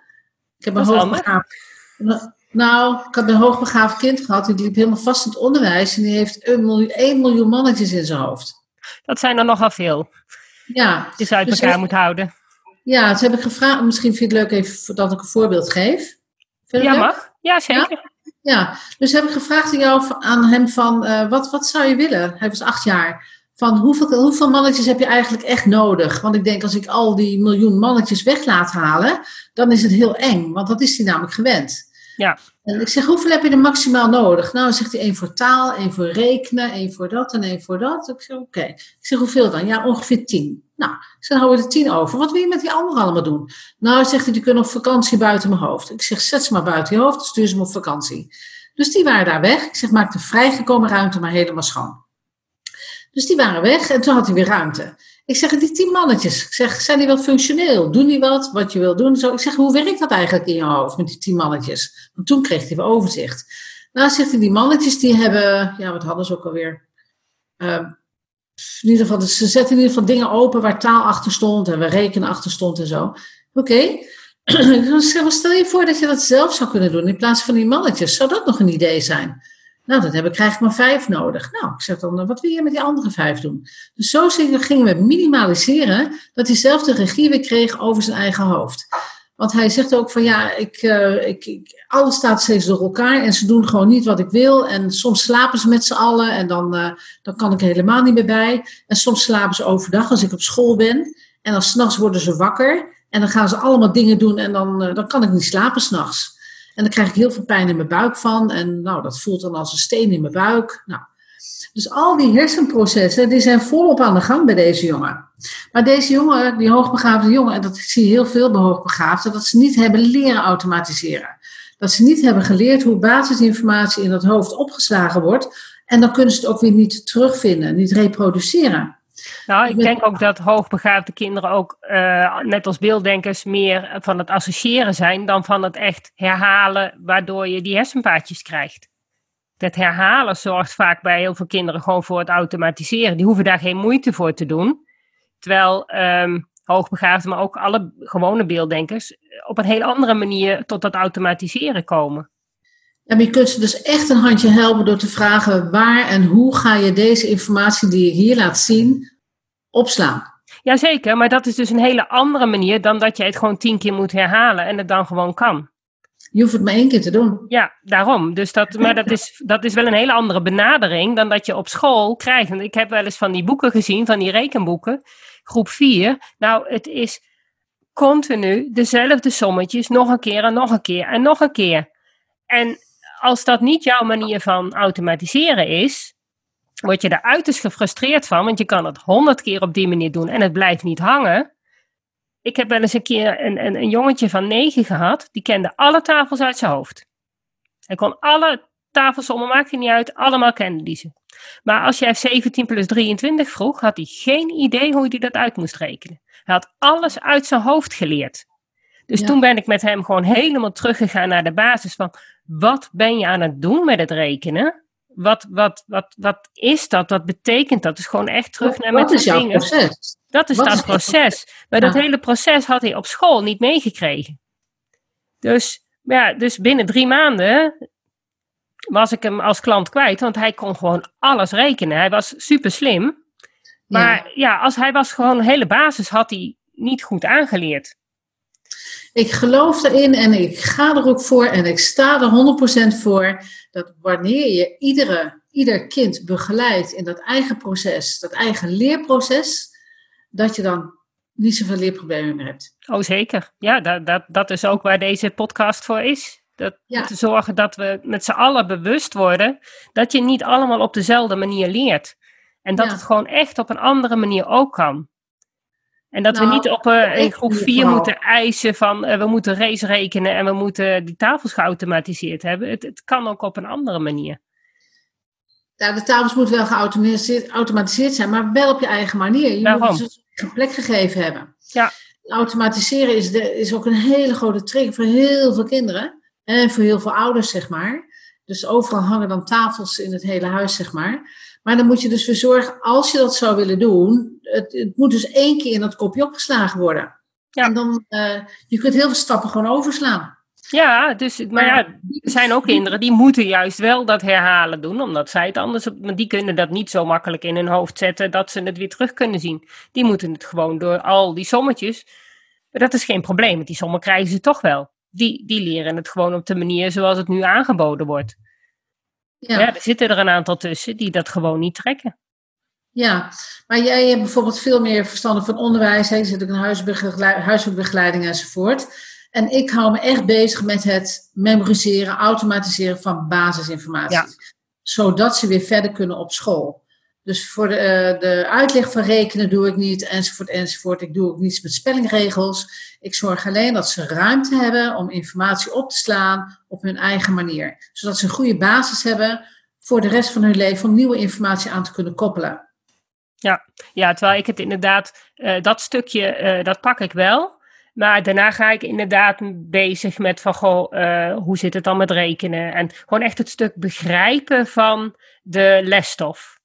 Ik heb een hoogbegaafd, nou, ik heb een hoogbegaafd kind gehad, die liep helemaal vast in het onderwijs en die heeft een miljoen, 1 miljoen mannetjes in zijn hoofd. Dat zijn er nogal veel. Ja. Die je uit dus elkaar moet houden. Ja, dat heb ik gevraagd. Misschien vind je het leuk even dat ik een voorbeeld geef. ja, mag. Ja, zeker. Ja? dus heb ik gevraagd aan, jou, aan hem van, uh, wat, wat zou je willen? Hij was acht jaar. Van hoeveel, hoeveel mannetjes heb je eigenlijk echt nodig? Want ik denk, als ik al die miljoen mannetjes weg laat halen, dan is het heel eng. Want dat is hij namelijk gewend. Ja. En ik zeg, hoeveel heb je er maximaal nodig? Nou, zegt hij één voor taal, één voor rekenen, één voor dat en één voor dat. Ik zeg, oké. Ik zeg, hoeveel dan? Ja, ongeveer tien. Nou, ik zeg, dan houden we er tien over. Wat wil je met die anderen allemaal doen? Nou, zegt hij, die kunnen op vakantie buiten mijn hoofd. Ik zeg, zet ze maar buiten je hoofd, stuur ze me op vakantie. Dus die waren daar weg. Ik zeg, maak de vrijgekomen ruimte maar helemaal schoon. Dus die waren weg en toen had hij weer ruimte. Ik zeg, die tien mannetjes, ik zeg, zijn die wel functioneel? Doen die wat, wat je wil doen? Zo, ik zeg, hoe werkt dat eigenlijk in je hoofd met die tien mannetjes? Want toen kreeg hij weer overzicht. Nou, zegt hij, die mannetjes die hebben, ja, wat hadden ze ook alweer? Uh, in ieder geval, ze zetten in ieder geval dingen open waar taal achter stond en waar rekenen achter stond en zo. Oké. Okay. stel je voor dat je dat zelf zou kunnen doen in plaats van die mannetjes. Zou dat nog een idee zijn? Nou, dat heb ik, krijg ik maar vijf nodig. Nou, ik zeg dan, wat wil je met die andere vijf doen? Dus zo gingen we minimaliseren dat hij zelf de regie weer kreeg over zijn eigen hoofd. Want hij zegt ook van ja, ik, uh, ik, ik, alles staat steeds door elkaar en ze doen gewoon niet wat ik wil. En soms slapen ze met z'n allen en dan, uh, dan kan ik er helemaal niet meer bij. En soms slapen ze overdag als ik op school ben. En dan s'nachts worden ze wakker en dan gaan ze allemaal dingen doen en dan, uh, dan kan ik niet slapen s'nachts. En dan krijg ik heel veel pijn in mijn buik van. En nou, dat voelt dan als een steen in mijn buik. Nou, dus al die hersenprocessen, die zijn volop aan de gang bij deze jongen. Maar deze jongen, die hoogbegaafde jongen, en dat zie je heel veel bij hoogbegaafden, dat ze niet hebben leren automatiseren. Dat ze niet hebben geleerd hoe basisinformatie in het hoofd opgeslagen wordt. En dan kunnen ze het ook weer niet terugvinden, niet reproduceren. Nou, ik denk ook dat hoogbegaafde kinderen ook, uh, net als beelddenkers, meer van het associëren zijn dan van het echt herhalen, waardoor je die hersenpaadjes krijgt. Dat herhalen zorgt vaak bij heel veel kinderen gewoon voor het automatiseren. Die hoeven daar geen moeite voor te doen. Terwijl um, hoogbegaafden, maar ook alle gewone beelddenkers, op een heel andere manier tot dat automatiseren komen. En je kunt ze dus echt een handje helpen door te vragen waar en hoe ga je deze informatie die je hier laat zien opslaan. Jazeker, maar dat is dus een hele andere manier dan dat je het gewoon tien keer moet herhalen en het dan gewoon kan. Je hoeft het maar één keer te doen. Ja, daarom. Dus dat, maar dat is, dat is wel een hele andere benadering dan dat je op school krijgt. En ik heb wel eens van die boeken gezien, van die rekenboeken, groep 4. Nou, het is continu dezelfde sommetjes, nog een keer en nog een keer en nog een keer. En als dat niet jouw manier van automatiseren is, word je er uiterst gefrustreerd van, want je kan het honderd keer op die manier doen en het blijft niet hangen. Ik heb wel eens een keer een, een, een jongetje van negen gehad, die kende alle tafels uit zijn hoofd. Hij kon alle tafelsommen, maakte niet uit, allemaal kende die ze. Maar als jij 17 plus 23 vroeg, had hij geen idee hoe hij dat uit moest rekenen. Hij had alles uit zijn hoofd geleerd. Dus toen ben ik met hem gewoon helemaal teruggegaan naar de basis van wat ben je aan het doen met het rekenen? Wat, wat, wat, wat is dat? Wat betekent dat? Dus gewoon echt terug naar met de dingen. Wat is jouw proces? Dat is dat proces. Maar dat hele proces had hij op school niet meegekregen. Dus, ja, dus binnen drie maanden was ik hem als klant kwijt, want hij kon gewoon alles rekenen. Hij was super slim. Maar ja, ja als hij was gewoon, de hele basis had hij niet goed aangeleerd. Ik geloof erin en ik ga er ook voor en ik sta er 100% voor dat wanneer je iedere, ieder kind begeleidt in dat eigen proces, dat eigen leerproces, dat je dan niet zoveel leerproblemen meer hebt. Oh, zeker. Ja, dat, dat, dat is ook waar deze podcast voor is. Dat, Te zorgen dat we met z'n allen bewust worden dat je niet allemaal op dezelfde manier leert. En dat het gewoon echt op een andere manier ook kan. En dat we nou, niet op uh, in groep 4 moeten eisen van uh, we moeten race rekenen en we moeten die tafels geautomatiseerd hebben. Het, het kan ook op een andere manier. Ja, de tafels moeten wel geautomatiseerd zijn, maar wel op je eigen manier. Je Waarom? moet ze een plek gegeven hebben. Ja. Automatiseren is, de, is ook een hele grote trigger voor heel veel kinderen en voor heel veel ouders, zeg maar. Dus overal hangen dan tafels in het hele huis, zeg maar. Maar dan moet je dus voor zorgen, als je dat zou willen doen, het, het moet dus één keer in dat kopje opgeslagen worden. Ja. En dan, uh, je kunt heel veel stappen gewoon overslaan. Ja, dus, maar ja, er zijn ook kinderen die moeten juist wel dat herhalen doen, omdat zij het anders, maar die kunnen dat niet zo makkelijk in hun hoofd zetten dat ze het weer terug kunnen zien. Die moeten het gewoon door al die sommetjes, dat is geen probleem, want die sommen krijgen ze toch wel. Die, die leren het gewoon op de manier zoals het nu aangeboden wordt. Ja. ja, er zitten er een aantal tussen die dat gewoon niet trekken. Ja, maar jij hebt bijvoorbeeld veel meer verstand van onderwijs. Je zit ook in huiswerkbegeleiding enzovoort. En ik hou me echt bezig met het memoriseren, automatiseren van basisinformatie. Zodat ze weer verder kunnen op school. Dus voor de, eh, de uitleg van rekenen doe ik niet, enzovoort, enzovoort. Ik doe ook niets met spellingregels. Ik zorg alleen dat ze ruimte hebben om informatie op te slaan op hun eigen manier. Zodat ze een goede basis hebben voor de rest van hun leven om nieuwe informatie aan te kunnen koppelen. Ja, ja terwijl ik het inderdaad, uh, dat stukje, uh, dat pak ik wel. Maar daarna ga ik inderdaad bezig met van, goh, hoe zit het dan met rekenen? En gewoon echt het stuk begrijpen van de lesstof.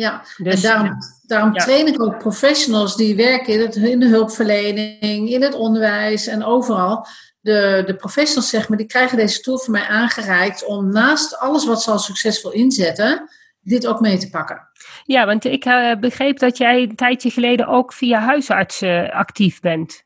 Ja, dus, en daarom, daarom train ik ook professionals die werken in, het, in de hulpverlening, in het onderwijs en overal. De, de professionals, zeg maar, die krijgen deze tool van mij aangereikt om naast alles wat ze al succesvol inzetten, dit ook mee te pakken. Ja, want ik uh, begreep dat jij een tijdje geleden ook via huisartsen actief bent.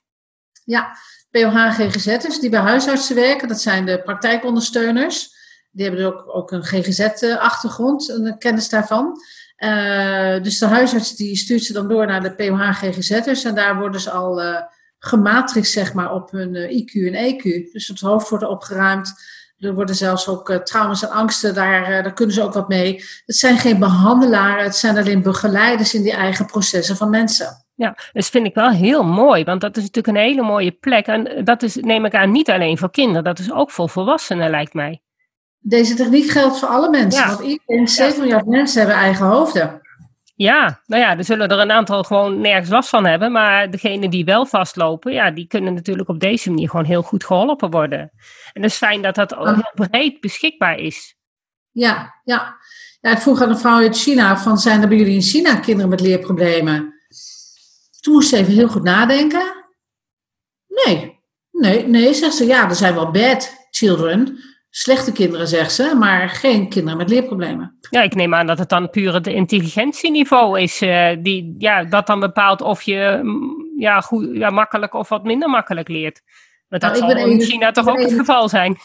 Ja, POH-GGZ'ers die bij huisartsen werken, dat zijn de praktijkondersteuners. Die hebben ook, ook een GGZ-achtergrond, een kennis daarvan. Uh, dus de huisarts die stuurt ze dan door naar de POH-GGZ'ers en daar worden ze al uh, zeg maar, op hun uh, IQ en EQ. Dus het hoofd wordt opgeruimd. Er worden zelfs ook trauma's en angsten, daar, daar kunnen ze ook wat mee. Het zijn geen behandelaren, het zijn alleen begeleiders in die eigen processen van mensen. Ja, dus vind ik wel heel mooi, want dat is natuurlijk een hele mooie plek. En dat is, neem ik aan, niet alleen voor kinderen, dat is ook voor volwassenen, lijkt mij. Deze techniek geldt voor alle mensen. Want iedereen, 7 miljard mensen hebben eigen hoofden. Ja, nou ja, er zullen er een aantal gewoon nergens last van hebben. Maar degenen die wel vastlopen, ja, die kunnen natuurlijk op deze manier gewoon heel goed geholpen worden. En het is fijn dat dat ook heel breed beschikbaar is. Ja, ja. ja ik vroeg aan een vrouw uit China van, zijn er bij jullie in China kinderen met leerproblemen? Toen moest ze even heel goed nadenken. Nee, nee, nee, zegt ze. Ja, er zijn wel bad children, slechte kinderen, zegt ze, maar geen kinderen met leerproblemen. Ja, ik neem aan dat het dan puur het intelligentieniveau is, uh, die ja, dat dan bepaalt of je mm, ja, goed, ja, makkelijk of wat minder makkelijk leert. Maar dat nou, zal in China toch ook het geval zijn.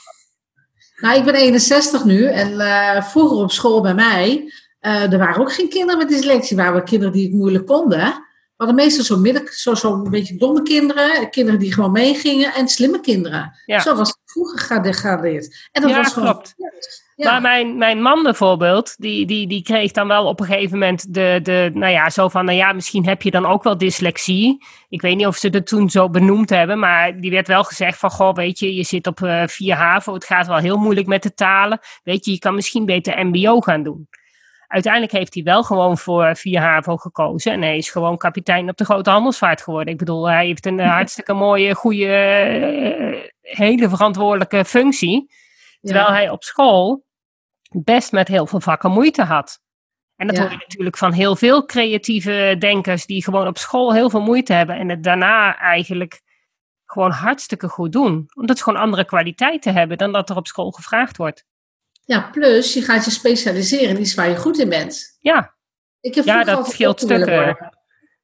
Nou, ik ben 61 nu en uh, vroeger op school bij mij, uh, er waren ook geen kinderen met dyslexie, waren wel kinderen die het moeilijk konden. Hadden meestal zo'n midden, zo, zo een beetje domme kinderen, kinderen die gewoon meegingen en slimme kinderen. Zo was het vroeger gedegradeerd. En dat was gewoon, klopt. Ja. Maar mijn, mijn man bijvoorbeeld, die, die, die kreeg dan wel op een gegeven moment de, de, nou ja, zo van, nou ja, misschien heb je dan ook wel dyslexie. Ik weet niet of ze het toen zo benoemd hebben, maar die werd wel gezegd van, goh, weet je, je zit op uh, 4 HAVO, het gaat wel heel moeilijk met de talen. Weet je, je kan misschien beter MBO gaan doen. Uiteindelijk heeft hij wel gewoon voor 4 HAVO gekozen. En hij is gewoon kapitein op de grote handelsvaart geworden. Ik bedoel, hij heeft een hartstikke mooie, goede, eh, hele verantwoordelijke functie. Terwijl hij op school best met heel veel vakken moeite had. En dat hoor je natuurlijk van heel veel creatieve denkers die gewoon op school heel veel moeite hebben en het daarna eigenlijk gewoon hartstikke goed doen. Omdat ze gewoon andere kwaliteiten hebben dan dat er op school gevraagd wordt. Ja, plus je gaat je specialiseren in iets waar je goed in bent. Ja, ik heb ja dat scheelt stukken.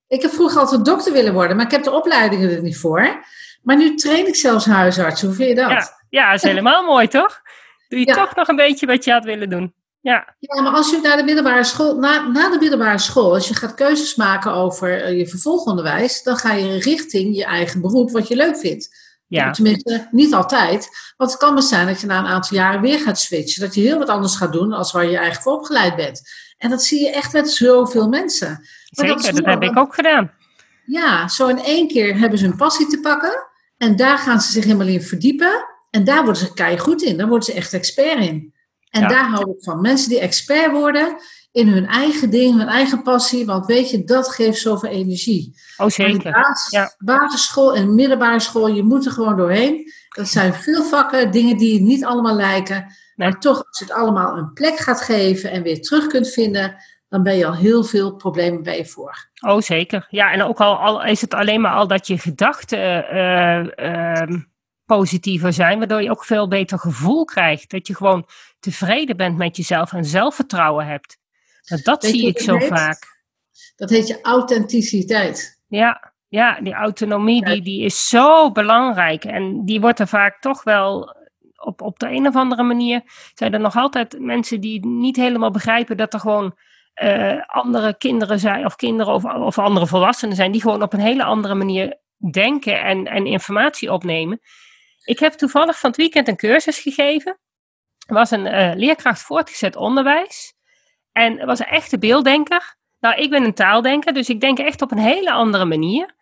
Ik heb vroeger altijd dokter willen worden, maar ik heb de opleidingen er niet voor. Maar nu train ik zelfs huisarts. Hoe vind je dat? Ja, ja dat is helemaal mooi, toch? Doe je toch nog een beetje wat je had willen doen. Ja. ja, maar als je naar de middelbare school, na, na de middelbare school, als je gaat keuzes maken over eh, je vervolgonderwijs, dan ga je richting je eigen beroep, wat je leuk vindt. Ja. Tenminste, niet altijd. Want het kan maar zijn dat je na een aantal jaren weer gaat switchen. Dat je heel wat anders gaat doen als waar je eigenlijk voor opgeleid bent. En dat zie je echt met zoveel mensen. Maar Zeker, dat, dat heb ik ook gedaan. Ja, zo in één keer hebben ze hun passie te pakken. En daar gaan ze zich helemaal in verdiepen. En daar worden ze kei goed in. Daar worden ze echt expert in. En daar hou ik van. Mensen die expert worden in hun eigen ding, hun eigen passie. Want weet je, dat geeft zoveel energie. Oh, zeker. Basis, ja. Basisschool en middelbare school, je moet er gewoon doorheen. Dat zijn veel vakken, dingen die niet allemaal lijken. Maar toch, als je het allemaal een plek gaat geven en weer terug kunt vinden, dan ben je al heel veel problemen bij je voor. Oh, zeker. Ja, en ook al, al is het alleen maar al dat je gedachten uh, positiever zijn, waardoor je ook veel beter gevoel krijgt. Dat je gewoon tevreden bent met jezelf en zelfvertrouwen hebt. Dat zie ik zo vaak. Dat heet je authenticiteit. Ja, ja die autonomie die, die is zo belangrijk. En die wordt er vaak toch wel op, op de een of andere manier. Zijn er nog altijd mensen die niet helemaal begrijpen dat er gewoon uh, andere kinderen zijn, of kinderen of, of andere volwassenen zijn, die gewoon op een hele andere manier denken en, en informatie opnemen. Ik heb toevallig van het weekend een cursus gegeven. Er was een uh, leerkracht voortgezet onderwijs. En was een echte beelddenker. Nou, ik ben een taaldenker, dus ik denk echt op een hele andere manier.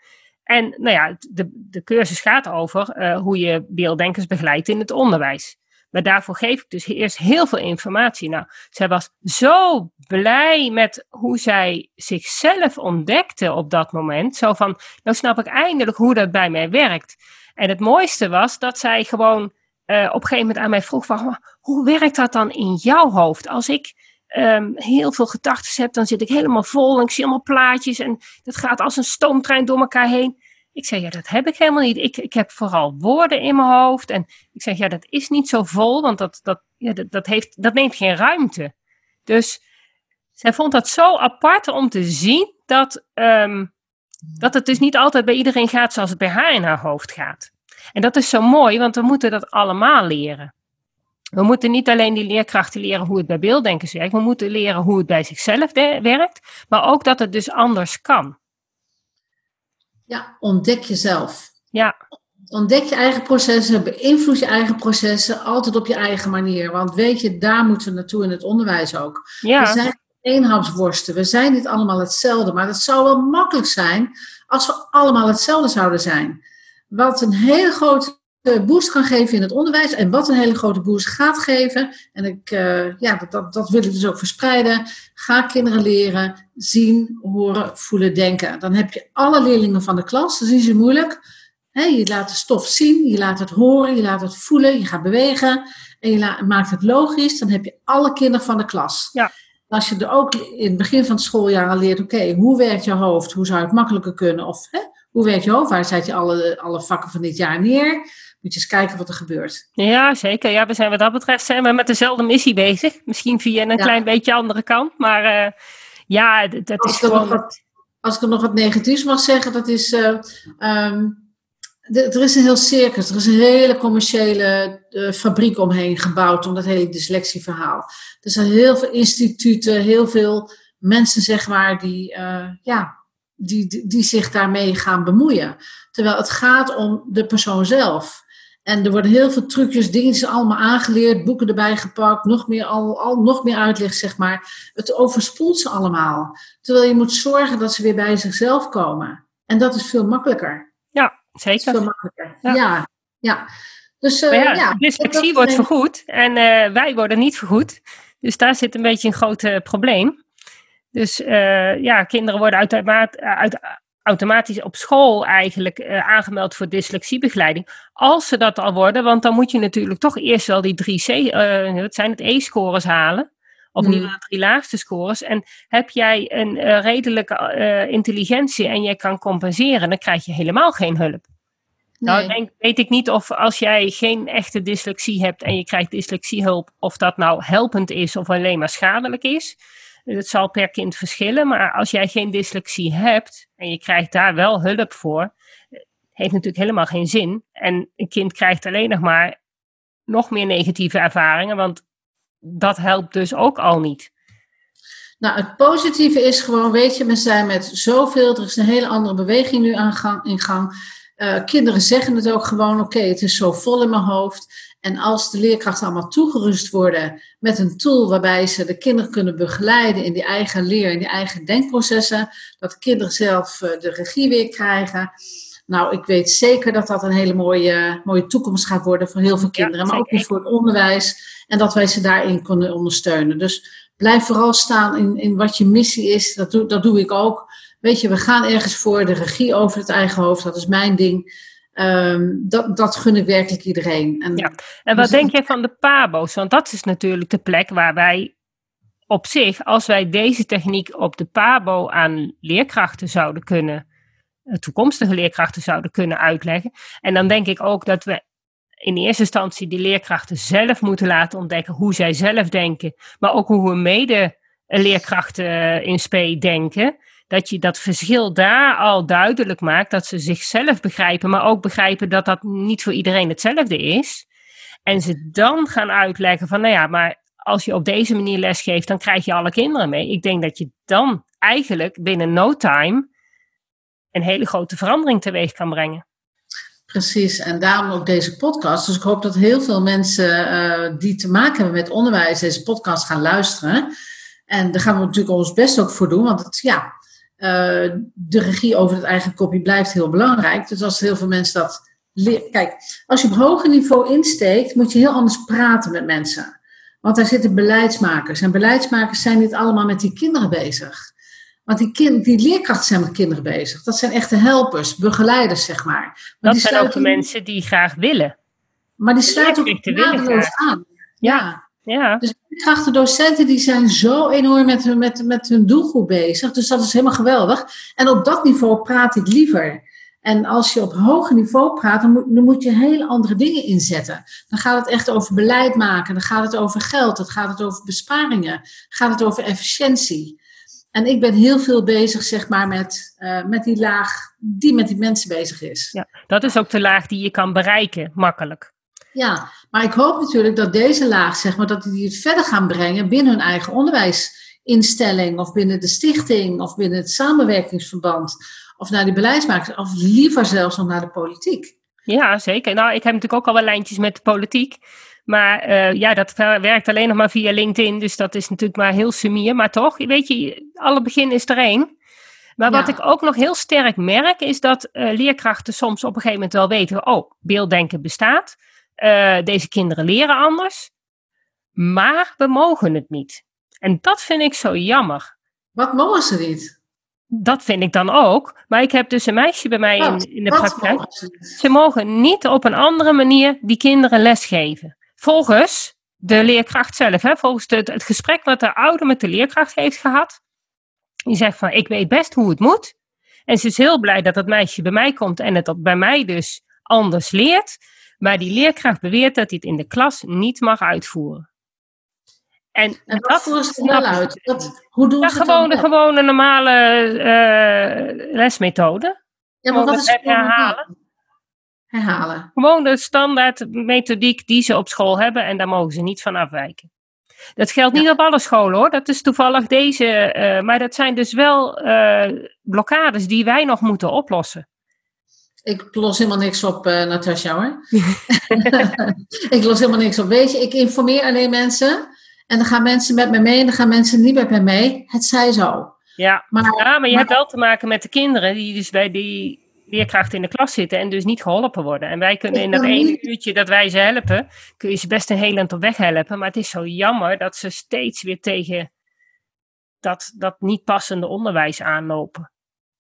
En nou ja, de, de cursus gaat over uh, hoe je beelddenkers begeleidt in het onderwijs. Maar daarvoor geef ik dus eerst heel veel informatie. Nou, zij was zo blij met hoe zij zichzelf ontdekte op dat moment. Zo van, nou snap ik eindelijk hoe dat bij mij werkt. En het mooiste was dat zij gewoon uh, op een gegeven moment aan mij vroeg van, hoe werkt dat dan in jouw hoofd? Als ik um, heel veel gedachten heb, dan zit ik helemaal vol en ik zie allemaal plaatjes en dat gaat als een stoomtrein door elkaar heen. Ik zeg, ja, dat heb ik helemaal niet. Ik, ik heb vooral woorden in mijn hoofd. En ik zeg, ja, dat is niet zo vol, want dat, dat, ja, dat, dat, heeft, dat neemt geen ruimte. Dus zij vond dat zo apart om te zien dat, um, dat het dus niet altijd bij iedereen gaat zoals het bij haar in haar hoofd gaat. En dat is zo mooi, want we moeten dat allemaal leren. We moeten niet alleen die leerkrachten leren hoe het bij beelddenkers werkt, we moeten leren hoe het bij zichzelf werkt, maar ook dat het dus anders kan. Ja, ontdek jezelf. Ja. Ontdek je eigen processen, beïnvloed je eigen processen, altijd op je eigen manier. Want weet je, daar moeten we naartoe in het onderwijs ook. Ja. We zijn eenhapsworsten, we zijn niet allemaal hetzelfde. Maar het zou wel makkelijk zijn als we allemaal hetzelfde zouden zijn. Wat een hele grote boost kan geven in het onderwijs. En wat een hele grote boost gaat geven. En ik, uh, ja, dat, dat, dat, wil ik dus ook verspreiden. Ga kinderen leren, zien, horen, voelen, denken. Dan heb je alle leerlingen van de klas. Dat is niet zo moeilijk. je laat de stof zien, je laat het horen, je laat het voelen, je gaat bewegen. En je maakt het logisch. Dan heb je alle kinderen van de klas. Ja. Als je er ook in het begin van het schooljaar al leert, oké, hoe werkt je hoofd? Hoe zou het makkelijker kunnen? Of hè, hoe werkt je hoofd? Waar zet je alle, alle vakken van dit jaar neer? Moet je eens kijken wat er gebeurt. Ja, zeker. Ja, we zijn wat dat betreft zijn we met dezelfde missie bezig. Misschien via een klein beetje andere kant. Maar uh, ja, dat is gewoon... Wat, als ik er nog wat negatiefs mag zeggen, dat is... Uh, um, er is een heel circus, er is een hele commerciële uh, fabriek omheen gebouwd om dat hele dyslexieverhaal. Er zijn heel veel instituten, heel veel mensen, zeg maar, die, ja, die, die, die, zich daarmee gaan bemoeien. Terwijl het gaat om de persoon zelf. En er worden heel veel trucjes, dingetjes allemaal aangeleerd, boeken erbij gepakt, nog meer, al, al, nog meer uitleg, zeg maar. Het overspoelt ze allemaal. Terwijl je moet zorgen dat ze weer bij zichzelf komen. En dat is veel makkelijker. Ja, zeker. Veel makkelijker. Ja, ja. Dus, uh, ja, ja, dyslexie wordt vergoed en uh, wij worden niet vergoed. Dus daar zit een beetje een groot uh, probleem. Dus ja, kinderen worden uit, uit, automatisch op school eigenlijk uh, aangemeld voor dyslexiebegeleiding. Als ze dat al worden, want dan moet je natuurlijk toch eerst wel die drie C, uh, wat zijn het, E-scores halen. Of de drie laagste scores. En heb jij een uh, redelijke intelligentie en jij kan compenseren, dan krijg je helemaal geen hulp. Nou, nee. Nou, denk, weet ik niet of als jij geen echte dyslexie hebt en je krijgt dyslexiehulp, of dat nou helpend is of alleen maar schadelijk is. Het zal per kind verschillen, maar als jij geen dyslexie hebt en je krijgt daar wel hulp voor, heeft natuurlijk helemaal geen zin. En een kind krijgt alleen nog maar nog meer negatieve ervaringen, want dat helpt dus ook al niet. Nou, het positieve is gewoon, weet je, we zijn met zoveel, er is een hele andere beweging nu aan gang, in gang. Uh, kinderen zeggen het ook gewoon, oké, het is zo vol in mijn hoofd. En als de leerkrachten allemaal toegerust worden met een tool waarbij ze de kinderen kunnen begeleiden in die eigen leer, in die eigen denkprocessen, dat de kinderen zelf eh, de regie weer krijgen. Nou, ik weet zeker dat dat een hele mooie, mooie toekomst gaat worden voor heel veel kinderen, maar ook weer voor het onderwijs en dat wij ze daarin kunnen ondersteunen. Dus blijf vooral staan in, in wat je missie is. Dat doe, dat doe ik ook. Weet je, we gaan ergens voor de regie over het eigen hoofd. Dat is mijn ding. Um, dat, dat gun ik werkelijk iedereen. En, ja. en wat dus denk jij van de PABO's? Want dat is natuurlijk de plek waar wij op zich, als wij deze techniek op de PABO aan leerkrachten zouden kunnen, eh, toekomstige leerkrachten zouden kunnen uitleggen. En dan denk ik ook dat we in eerste instantie die leerkrachten zelf moeten laten ontdekken hoe zij zelf denken, maar ook hoe hun mede leerkrachten eh, in spe denken dat je dat verschil daar al duidelijk maakt, dat ze zichzelf begrijpen, maar ook begrijpen dat dat niet voor iedereen hetzelfde is. En ze dan gaan uitleggen van, nou ja, maar als je op deze manier lesgeeft, dan krijg je alle kinderen mee. Ik denk dat je dan eigenlijk binnen no time een hele grote verandering teweeg kan brengen. Precies, en daarom ook deze podcast. Dus ik hoop dat heel veel mensen uh, die te maken hebben met onderwijs deze podcast gaan luisteren. En daar gaan we natuurlijk ons best ook voor doen, want het, ja, uh, de regie over het eigen kopje blijft heel belangrijk. Dus als heel veel mensen dat leren. Kijk, als je op hoger niveau insteekt, moet je heel anders praten met mensen. Want daar zitten beleidsmakers. En beleidsmakers zijn niet allemaal met die kinderen bezig. Want die, kind, die leerkrachten zijn met kinderen bezig. Dat zijn echte helpers, begeleiders, zeg maar. maar dat zijn ook de mensen die graag willen. Maar die sluiten ook nadeloos aan. Ja. ja. Dus docenten die zijn zo enorm met, met, met hun doelgroep bezig. Dus dat is helemaal geweldig. En op dat niveau praat ik liever. En als je op hoger niveau praat, dan moet, je hele andere dingen inzetten. Dan gaat het echt over beleid maken, dan gaat het over geld, dan gaat het over besparingen, dan gaat het over efficiëntie. En ik ben heel veel bezig, zeg maar, met, uh, met die laag die met die mensen bezig is. Ja, dat is ook de laag die je kan bereiken, makkelijk. Ja, maar ik hoop natuurlijk dat deze laag, zeg maar, dat die het verder gaan brengen binnen hun eigen onderwijsinstelling, of binnen de stichting, of binnen het samenwerkingsverband, of naar de beleidsmakers, of liever zelfs nog naar de politiek. Ja, zeker. Nou, ik heb natuurlijk ook al wel lijntjes met de politiek. Maar uh, ja, dat werkt alleen nog maar via LinkedIn. Dus dat is natuurlijk maar heel sumier. Maar toch, weet je, alle begin is er één. Maar wat ik ook nog heel sterk merk, is dat uh, leerkrachten soms op een gegeven moment wel weten: oh, beelddenken bestaat. Uh, deze kinderen leren anders. Maar we mogen het niet. En dat vind ik zo jammer. Wat mogen ze niet? Dat vind ik dan ook. Maar ik heb dus een meisje bij mij in, in de praktijk. Ze mogen niet op een andere manier die kinderen lesgeven. Volgens de leerkracht zelf, hè, volgens het, het gesprek wat de ouder met de leerkracht heeft gehad. Die zegt van, ik weet best hoe het moet. En ze is heel blij dat dat meisje bij mij komt en het bij mij dus anders leert. Maar die leerkracht beweert dat hij het in de klas niet mag uitvoeren. En, en wat voeren ze wel uit? hoe doen ja, ze gewoon, de, gewoon een normale uh, lesmethode. Ja, maar wat is herhalen? Herhalen. Gewoon de standaard methodiek die ze op school hebben en daar mogen ze niet van afwijken. Dat geldt niet op alle scholen hoor, dat is toevallig deze, uh, maar dat zijn dus wel uh, blokkades die wij nog moeten oplossen. Ik los helemaal niks op, uh, Natasja hoor. ik los helemaal niks op. Weet je, ik informeer alleen mensen en dan gaan mensen met me mee en dan gaan mensen niet met me mee. Het zij zo. Ja, maar, ja, maar je hebt wel te maken met de kinderen die dus bij die leerkrachten in de klas zitten en dus niet geholpen worden. En wij kunnen in dat ene uurtje dat wij ze helpen, kun je ze best een heel eind op weg helpen. Maar het is zo jammer dat ze steeds weer tegen dat, dat niet passende onderwijs aanlopen.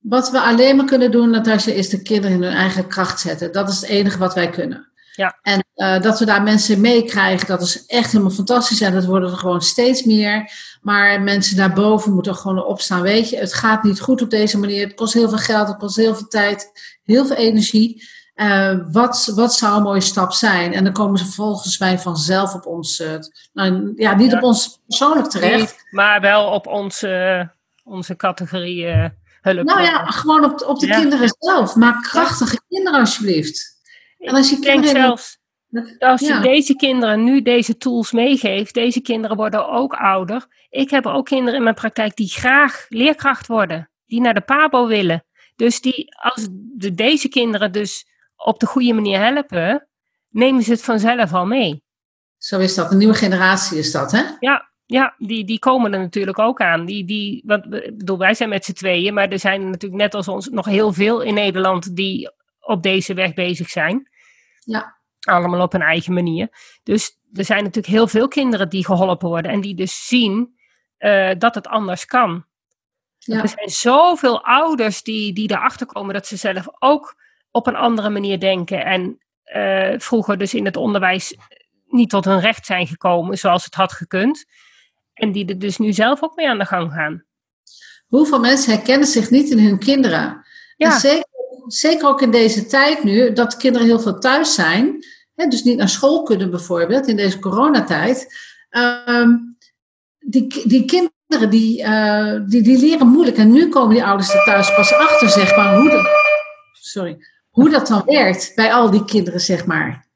Wat we alleen maar kunnen doen, Natasja, is de kinderen in hun eigen kracht zetten. Dat is het enige wat wij kunnen. Ja. En uh, dat we daar mensen meekrijgen, dat is echt helemaal fantastisch. En dat worden er gewoon steeds meer. Maar mensen daarboven moeten gewoon opstaan. Weet je, het gaat niet goed op deze manier. Het kost heel veel geld, het kost heel veel tijd, heel veel energie. Uh, wat, wat zou een mooie stap zijn? En dan komen ze volgens mij vanzelf op ons, uh, nou, ja, niet op ons persoonlijk terecht. Maar wel op onze, onze categorie hulp. Nou ja, gewoon op, op de kinderen zelf. Maak krachtige kinderen alsjeblieft. En als je ik denk zelfs, als je deze kinderen nu deze tools meegeeft, deze kinderen worden ook ouder. Ik heb ook kinderen in mijn praktijk die graag leerkracht worden, die naar de PABO willen. Dus die, als de, deze kinderen dus op de goede manier helpen, nemen ze het vanzelf al mee. Zo is dat, een nieuwe generatie is dat, hè? Ja, ja die, die komen er natuurlijk ook aan. Die, die, want, bedoel, wij zijn met z'n tweeën, maar er zijn natuurlijk net als ons nog heel veel in Nederland die op deze weg bezig zijn. Ja. Allemaal op hun eigen manier. Dus er zijn natuurlijk heel veel kinderen die geholpen worden en die dus zien uh, dat het anders kan. Ja. Er zijn zoveel ouders die, die erachter komen dat ze zelf ook op een andere manier denken. En uh, vroeger dus in het onderwijs niet tot hun recht zijn gekomen zoals het had gekund. En die er dus nu zelf ook mee aan de gang gaan. Hoeveel mensen herkennen zich niet in hun kinderen? Ja. zeker zeker ook in deze tijd nu, dat kinderen heel veel thuis zijn, hè, dus niet naar school kunnen bijvoorbeeld in deze coronatijd. Um, die, die kinderen die, uh, die, die leren moeilijk en nu komen die ouders er thuis pas achter, zeg maar, hoe dat, sorry, hoe dat dan werkt bij al die kinderen, zeg maar.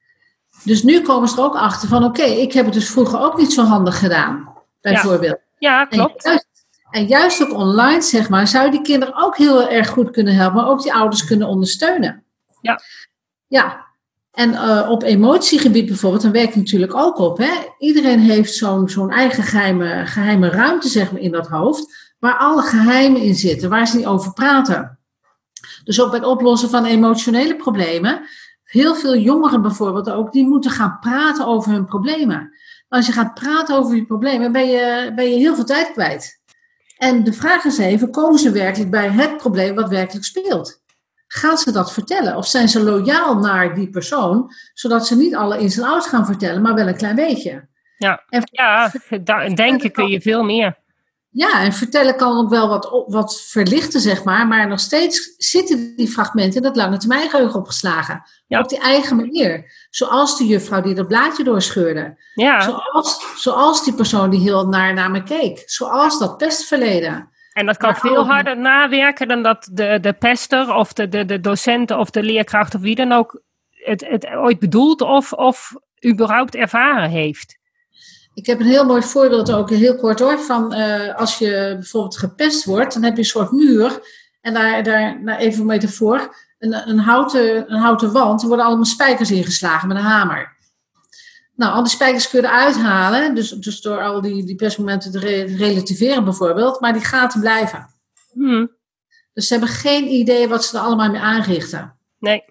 Dus nu komen ze er ook achter van, oké, ik heb het dus vroeger ook niet zo handig gedaan, bijvoorbeeld. Ja, ja klopt. En juist ook online, zeg maar, zou je die kinderen ook heel erg goed kunnen helpen, maar ook die ouders kunnen ondersteunen. Ja. Ja. En uh, op emotiegebied bijvoorbeeld, dan werkt natuurlijk ook op. Hè? Iedereen heeft zo'n zo'n eigen geheime, geheime ruimte, zeg maar, in dat hoofd, waar alle geheimen in zitten, waar ze niet over praten. Dus ook bij het oplossen van emotionele problemen. Heel veel jongeren bijvoorbeeld ook, die moeten gaan praten over hun problemen. Als je gaat praten over je problemen, ben je, ben je heel veel tijd kwijt. En de vraag is even, komen ze werkelijk bij het probleem wat werkelijk speelt? Gaan ze dat vertellen? Of zijn ze loyaal naar die persoon, zodat ze niet alle ins en outs gaan vertellen, maar wel een klein beetje? Ja, en, ja denken kun je veel meer. Ja, en vertellen kan ook wel wat, wat verlichten, zeg maar. Maar nog steeds zitten die fragmenten in dat lange termijn geheugen opgeslagen. Op die eigen manier. Zoals de juffrouw die dat blaadje doorscheurde. Ja. Zoals, zoals die persoon die heel naar, naar me keek. Zoals dat pestverleden. En dat kan veel harder nawerken dan dat de, de pester of de, de, de docent of de leerkracht of wie dan ook het, het ooit bedoelt of, of überhaupt ervaren heeft. Ik heb een heel mooi voorbeeld ook, heel kort hoor, van uh, als je bijvoorbeeld gepest wordt, dan heb je een soort muur. En daar, daar nou even een metafoor, een, een, houten, een houten wand, er worden allemaal spijkers ingeslagen met een hamer. Nou, al die spijkers kun je eruit halen, dus, dus door al die, die pestmomenten te relativeren bijvoorbeeld, maar die gaten blijven. Hmm. Dus ze hebben geen idee wat ze er allemaal mee aanrichten. Nee.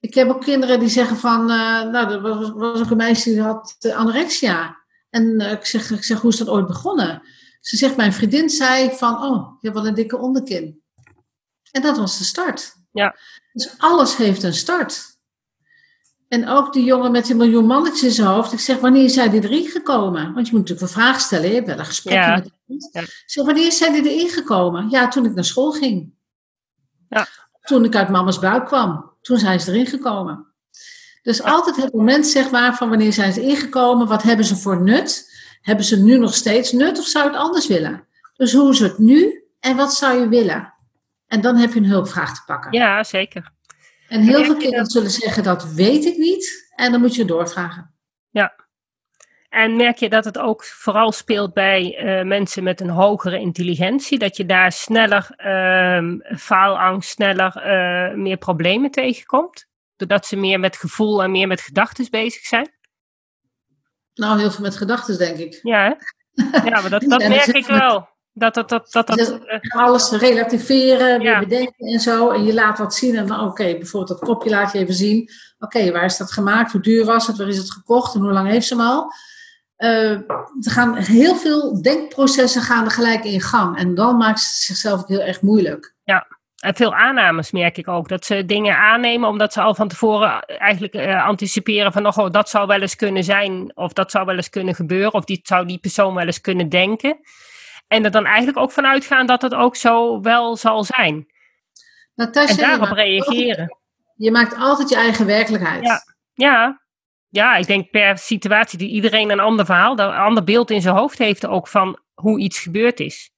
Ik heb ook kinderen die zeggen van, uh, nou, er was, was, ook een meisje die had anorexia. En uh, ik, zeg, ik zeg, hoe is dat ooit begonnen? Ze zegt, mijn vriendin zei van, oh, je hebt wel een dikke onderkin. En dat was de start. Ja. Dus alles heeft een start. En ook die jongen met die miljoen mannetjes in zijn hoofd. Ik zeg, wanneer zijn die erin gekomen? Want je moet natuurlijk een vraag stellen. Je hebt wel een gesprek ja. met iemand. Ja. Ik zeg, wanneer zijn die erin gekomen? Ja, toen ik naar school ging. Ja. Toen ik uit mama's buik kwam. Toen zijn ze erin gekomen. Dus altijd het moment, zeg maar, van wanneer zijn ze ingekomen? Wat hebben ze voor nut? Hebben ze nu nog steeds nut of zou je het anders willen? Dus hoe is het nu en wat zou je willen? En dan heb je een hulpvraag te pakken. Ja, zeker. En heel veel kinderen zullen zeggen, dat weet ik niet. En dan moet je doorvragen. Ja. En merk je dat het ook vooral speelt bij uh, mensen met een hogere intelligentie? Dat je daar sneller uh, faalangst, sneller uh, meer problemen tegenkomt? Doordat ze meer met gevoel en meer met gedachten bezig zijn? Nou, heel veel met gedachten, denk ik. Ja, hè? ja maar dat, dat merk ik wel. Dat, dat, dat, dat, dat, uh, alles relativeren, weer bedenken en zo. En je laat wat zien. En oké, okay, bijvoorbeeld dat kopje laat je even zien. Oké, waar is dat gemaakt? Hoe duur was het? Waar is het gekocht? En hoe lang heeft ze hem al? Uh, er gaan heel veel denkprocessen gaan er gelijk in gang. En dan maakt het zichzelf heel erg moeilijk. Ja, veel aannames merk ik ook. Dat ze dingen aannemen omdat ze al van tevoren eigenlijk uh, anticiperen van... Oh, dat zou wel eens kunnen zijn of dat zou wel eens kunnen gebeuren... of die zou die persoon wel eens kunnen denken... En er dan eigenlijk ook vanuit gaan dat het ook zo wel zal zijn. Natasja, en daarop reageren. Altijd, je maakt altijd je eigen werkelijkheid. Ja, ja. ja, ik denk per situatie die iedereen een ander verhaal, een ander beeld in zijn hoofd heeft ook van hoe iets gebeurd is.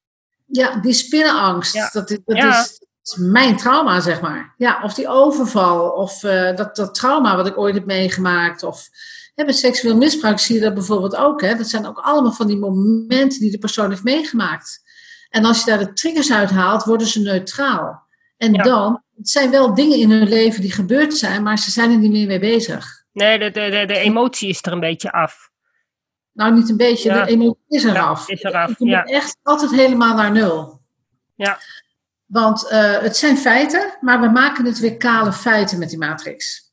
Ja, die spinnenangst, ja. dat, dat is, is mijn trauma, zeg maar. Ja, of die overval, of uh, dat, dat trauma wat ik ooit heb meegemaakt, of bij seksueel misbruik zie je dat bijvoorbeeld ook. Hè? Dat zijn ook allemaal van die momenten die de persoon heeft meegemaakt. En als je daar de triggers uit haalt, worden ze neutraal. En dan, het zijn wel dingen in hun leven die gebeurd zijn, maar ze zijn er niet meer mee bezig. Nee, de, de, de, de emotie is er een beetje af. Nou, niet een beetje, de emotie is eraf. Ja, is eraf, ja. echt altijd helemaal naar nul. Ja. Want uh, het zijn feiten, maar we maken het weer kale feiten met die matrix.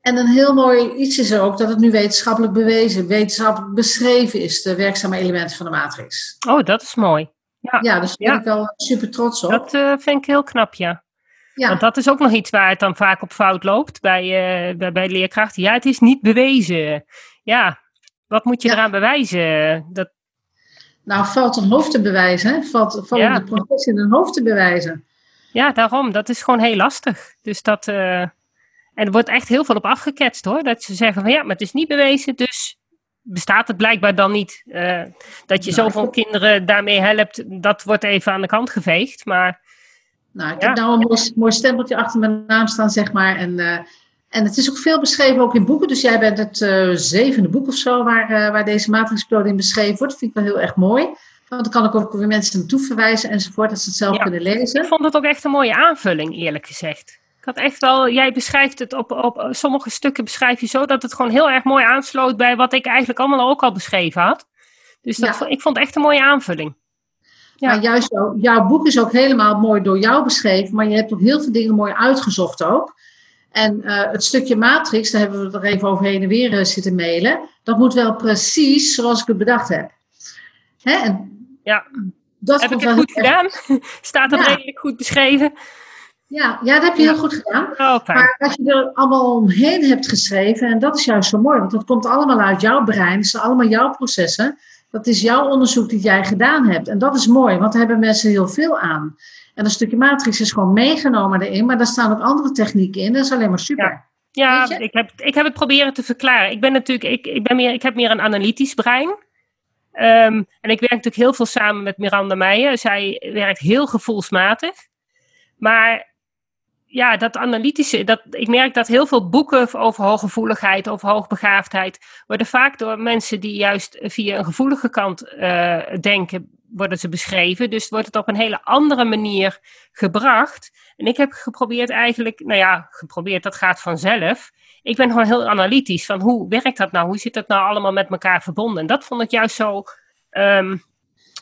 En een heel mooi iets is ook dat het nu wetenschappelijk bewezen, wetenschappelijk beschreven is, de werkzame elementen van de matrix. Oh, dat is mooi. Ja, ja dus daar ben ik wel super trots op. Dat uh, vind ik heel knap, ja. ja. Want dat is ook nog iets waar het dan vaak op fout loopt bij, uh, bij, bij leerkrachten. Ja, het is niet bewezen. Ja, wat moet je eraan bewijzen? Dat... Nou, valt een hoofd te bewijzen. Valt, valt ja. de professie een hoofd te bewijzen. Ja, daarom. Dat is gewoon heel lastig. Dus dat... Uh, en er wordt echt heel veel op afgeketst hoor. Dat ze zeggen van ja, maar het is niet bewezen, dus bestaat het blijkbaar dan niet. Uh, dat je nou, zoveel kinderen daarmee helpt, dat wordt even aan de kant geveegd. Maar, nou, ik heb nou een mooi, mooi stempeltje achter mijn naam staan, zeg maar. En, uh, en het is ook veel beschreven, ook in boeken. Dus jij bent het uh, zevende boek of zo waar, waar deze matrixcode in beschreven wordt. Dat vind ik wel heel erg mooi. Want dan kan ik ook weer mensen naartoe verwijzen enzovoort, dat ze het zelf kunnen lezen. Ik vond het ook echt een mooie aanvulling, eerlijk gezegd. Ik had echt wel, jij beschrijft het op, op sommige stukken beschrijf je zo dat het gewoon heel erg mooi aansloot bij wat ik eigenlijk allemaal ook al beschreven had. Dus dat, ik vond het echt een mooie aanvulling. Ja. Maar juist jouw boek is ook helemaal mooi door jou beschreven, maar je hebt ook heel veel dingen mooi uitgezocht ook. En uh, het stukje matrix, daar hebben we er even overheen en weer uh, zitten mailen. Dat moet wel precies zoals ik het bedacht heb. Hè? En ja, dat heb ik het goed gedaan? Staat het redelijk goed beschreven? Ja, ja, dat heb je heel goed gedaan. Oh, maar als je er allemaal omheen hebt geschreven, en dat is juist zo mooi, want dat komt allemaal uit jouw brein, het zijn allemaal jouw processen. Dat is jouw onderzoek dat jij gedaan hebt. En dat is mooi, want daar hebben mensen heel veel aan. En een stukje matrix is gewoon meegenomen erin, maar daar staan ook andere technieken in. Dat is alleen maar super. Ja, ja ik, heb, ik heb het proberen te verklaren. Ik ben natuurlijk, ik, ik, ben meer, ik heb meer een analytisch brein. Um, en ik werk natuurlijk heel veel samen met Miranda Meijer. Zij werkt heel gevoelsmatig. Maar ja, dat analytische, dat, ik merk dat heel veel boeken over hooggevoeligheid, of hoogbegaafdheid, worden vaak door mensen die juist via een gevoelige kant uh, denken, worden ze beschreven. Dus wordt het op een hele andere manier gebracht. En ik heb geprobeerd eigenlijk, nou ja, geprobeerd, dat gaat vanzelf. Ik ben gewoon heel analytisch van hoe werkt dat nou? Hoe zit dat nou allemaal met elkaar verbonden? En dat vond ik juist zo um,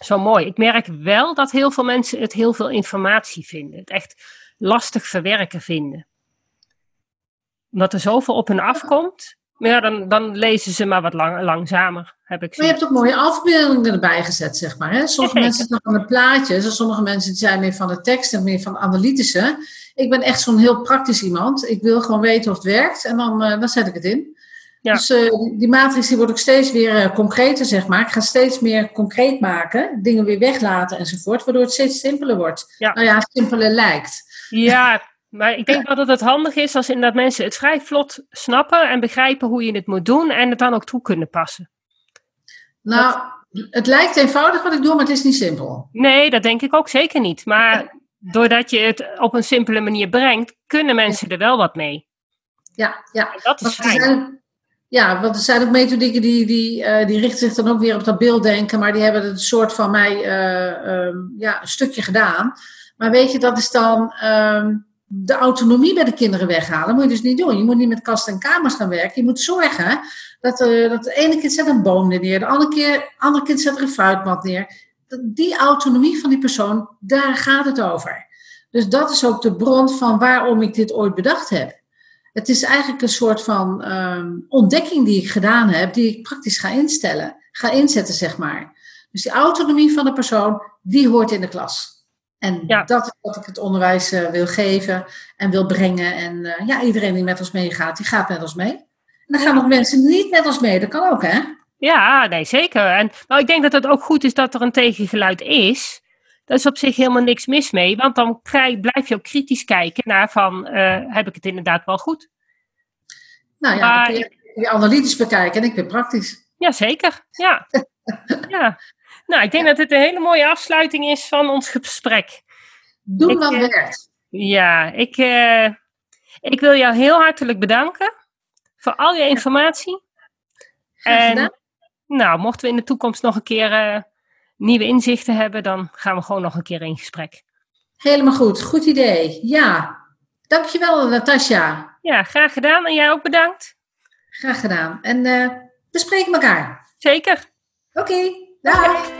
Zo mooi. Ik merk wel dat heel veel mensen het heel veel informatie vinden. Het echt lastig verwerken vinden. Omdat er zoveel op hen afkomt. Maar ja, dan, dan lezen ze maar wat lang, langzamer, heb ik Maar je hebt ook mooie afbeeldingen erbij gezet, zeg maar. Hè? Sommige mensen zijn van de plaatjes, en sommige mensen zijn meer van de tekst en meer van de analytische. Ik ben echt zo'n heel praktisch iemand. Ik wil gewoon weten of het werkt en dan, uh, dan zet ik het in. Ja. Dus uh, die matrix die wordt ook steeds weer uh, concreter, zeg maar. Ik ga steeds meer concreet maken, dingen weer weglaten enzovoort, waardoor het steeds simpeler wordt. Ja. Nou ja, simpeler lijkt. Ja, maar ik denk wel dat het handig is als inderdaad mensen het vrij vlot snappen en begrijpen hoe je het moet doen en het dan ook toe kunnen passen. Nou, dat... het lijkt eenvoudig wat ik doe, maar het is niet simpel. Nee, dat denk ik ook zeker niet. Maar doordat je het op een simpele manier brengt, kunnen mensen er wel wat mee. Ja, ja. En dat is fijn. Ja, want er zijn ook methodieken die, die, uh, die richten zich dan ook weer op dat beelddenken, maar die hebben het soort van mij uh, uh, ja, een stukje gedaan. Maar weet je, dat is dan ehm, de autonomie bij de kinderen weghalen. Moet je dus niet doen. Je moet niet met kast en kamers gaan werken. Je moet zorgen dat, uh, dat de ene kind zet een boom neer, de andere, keer, andere kind zet er een fruitmat neer. Die autonomie van die persoon, daar gaat het over. Dus dat is ook de bron van waarom ik dit ooit bedacht heb. Het is eigenlijk een soort van um, ontdekking die ik gedaan heb, die ik praktisch ga instellen, ga inzetten, zeg maar. Dus die autonomie van de persoon, die hoort in de klas. En ja. dat is wat ik het onderwijs uh, wil geven en wil brengen. En uh, ja, iedereen die met ons meegaat, die gaat met ons mee. En dan gaan nog mensen niet met ons mee, dat kan ook, hè? Ja, nee, zeker. En nou, ik denk dat het ook goed is dat er een tegengeluid is. Daar is op zich helemaal niks mis mee, want dan blijf je ook kritisch kijken naar van, uh, heb ik het inderdaad wel goed? Nou ja, maar, dan kun je, je analytisch bekijken en ik ben praktisch. Ja, zeker. Ja. ja. Nou, ik denk dat dit een hele mooie afsluiting is van ons gesprek. Doe wat uh, werkt. Ja, ik, uh, ik wil jou heel hartelijk bedanken voor al je informatie. En nou, mochten we in de toekomst nog een keer uh, nieuwe inzichten hebben, dan gaan we gewoon nog een keer in gesprek. Helemaal goed, goed idee. Ja, dankjewel Natasja. Ja, graag gedaan en jij ook bedankt. Graag gedaan. En we spreken elkaar. Zeker. Oké. Okay. Dag.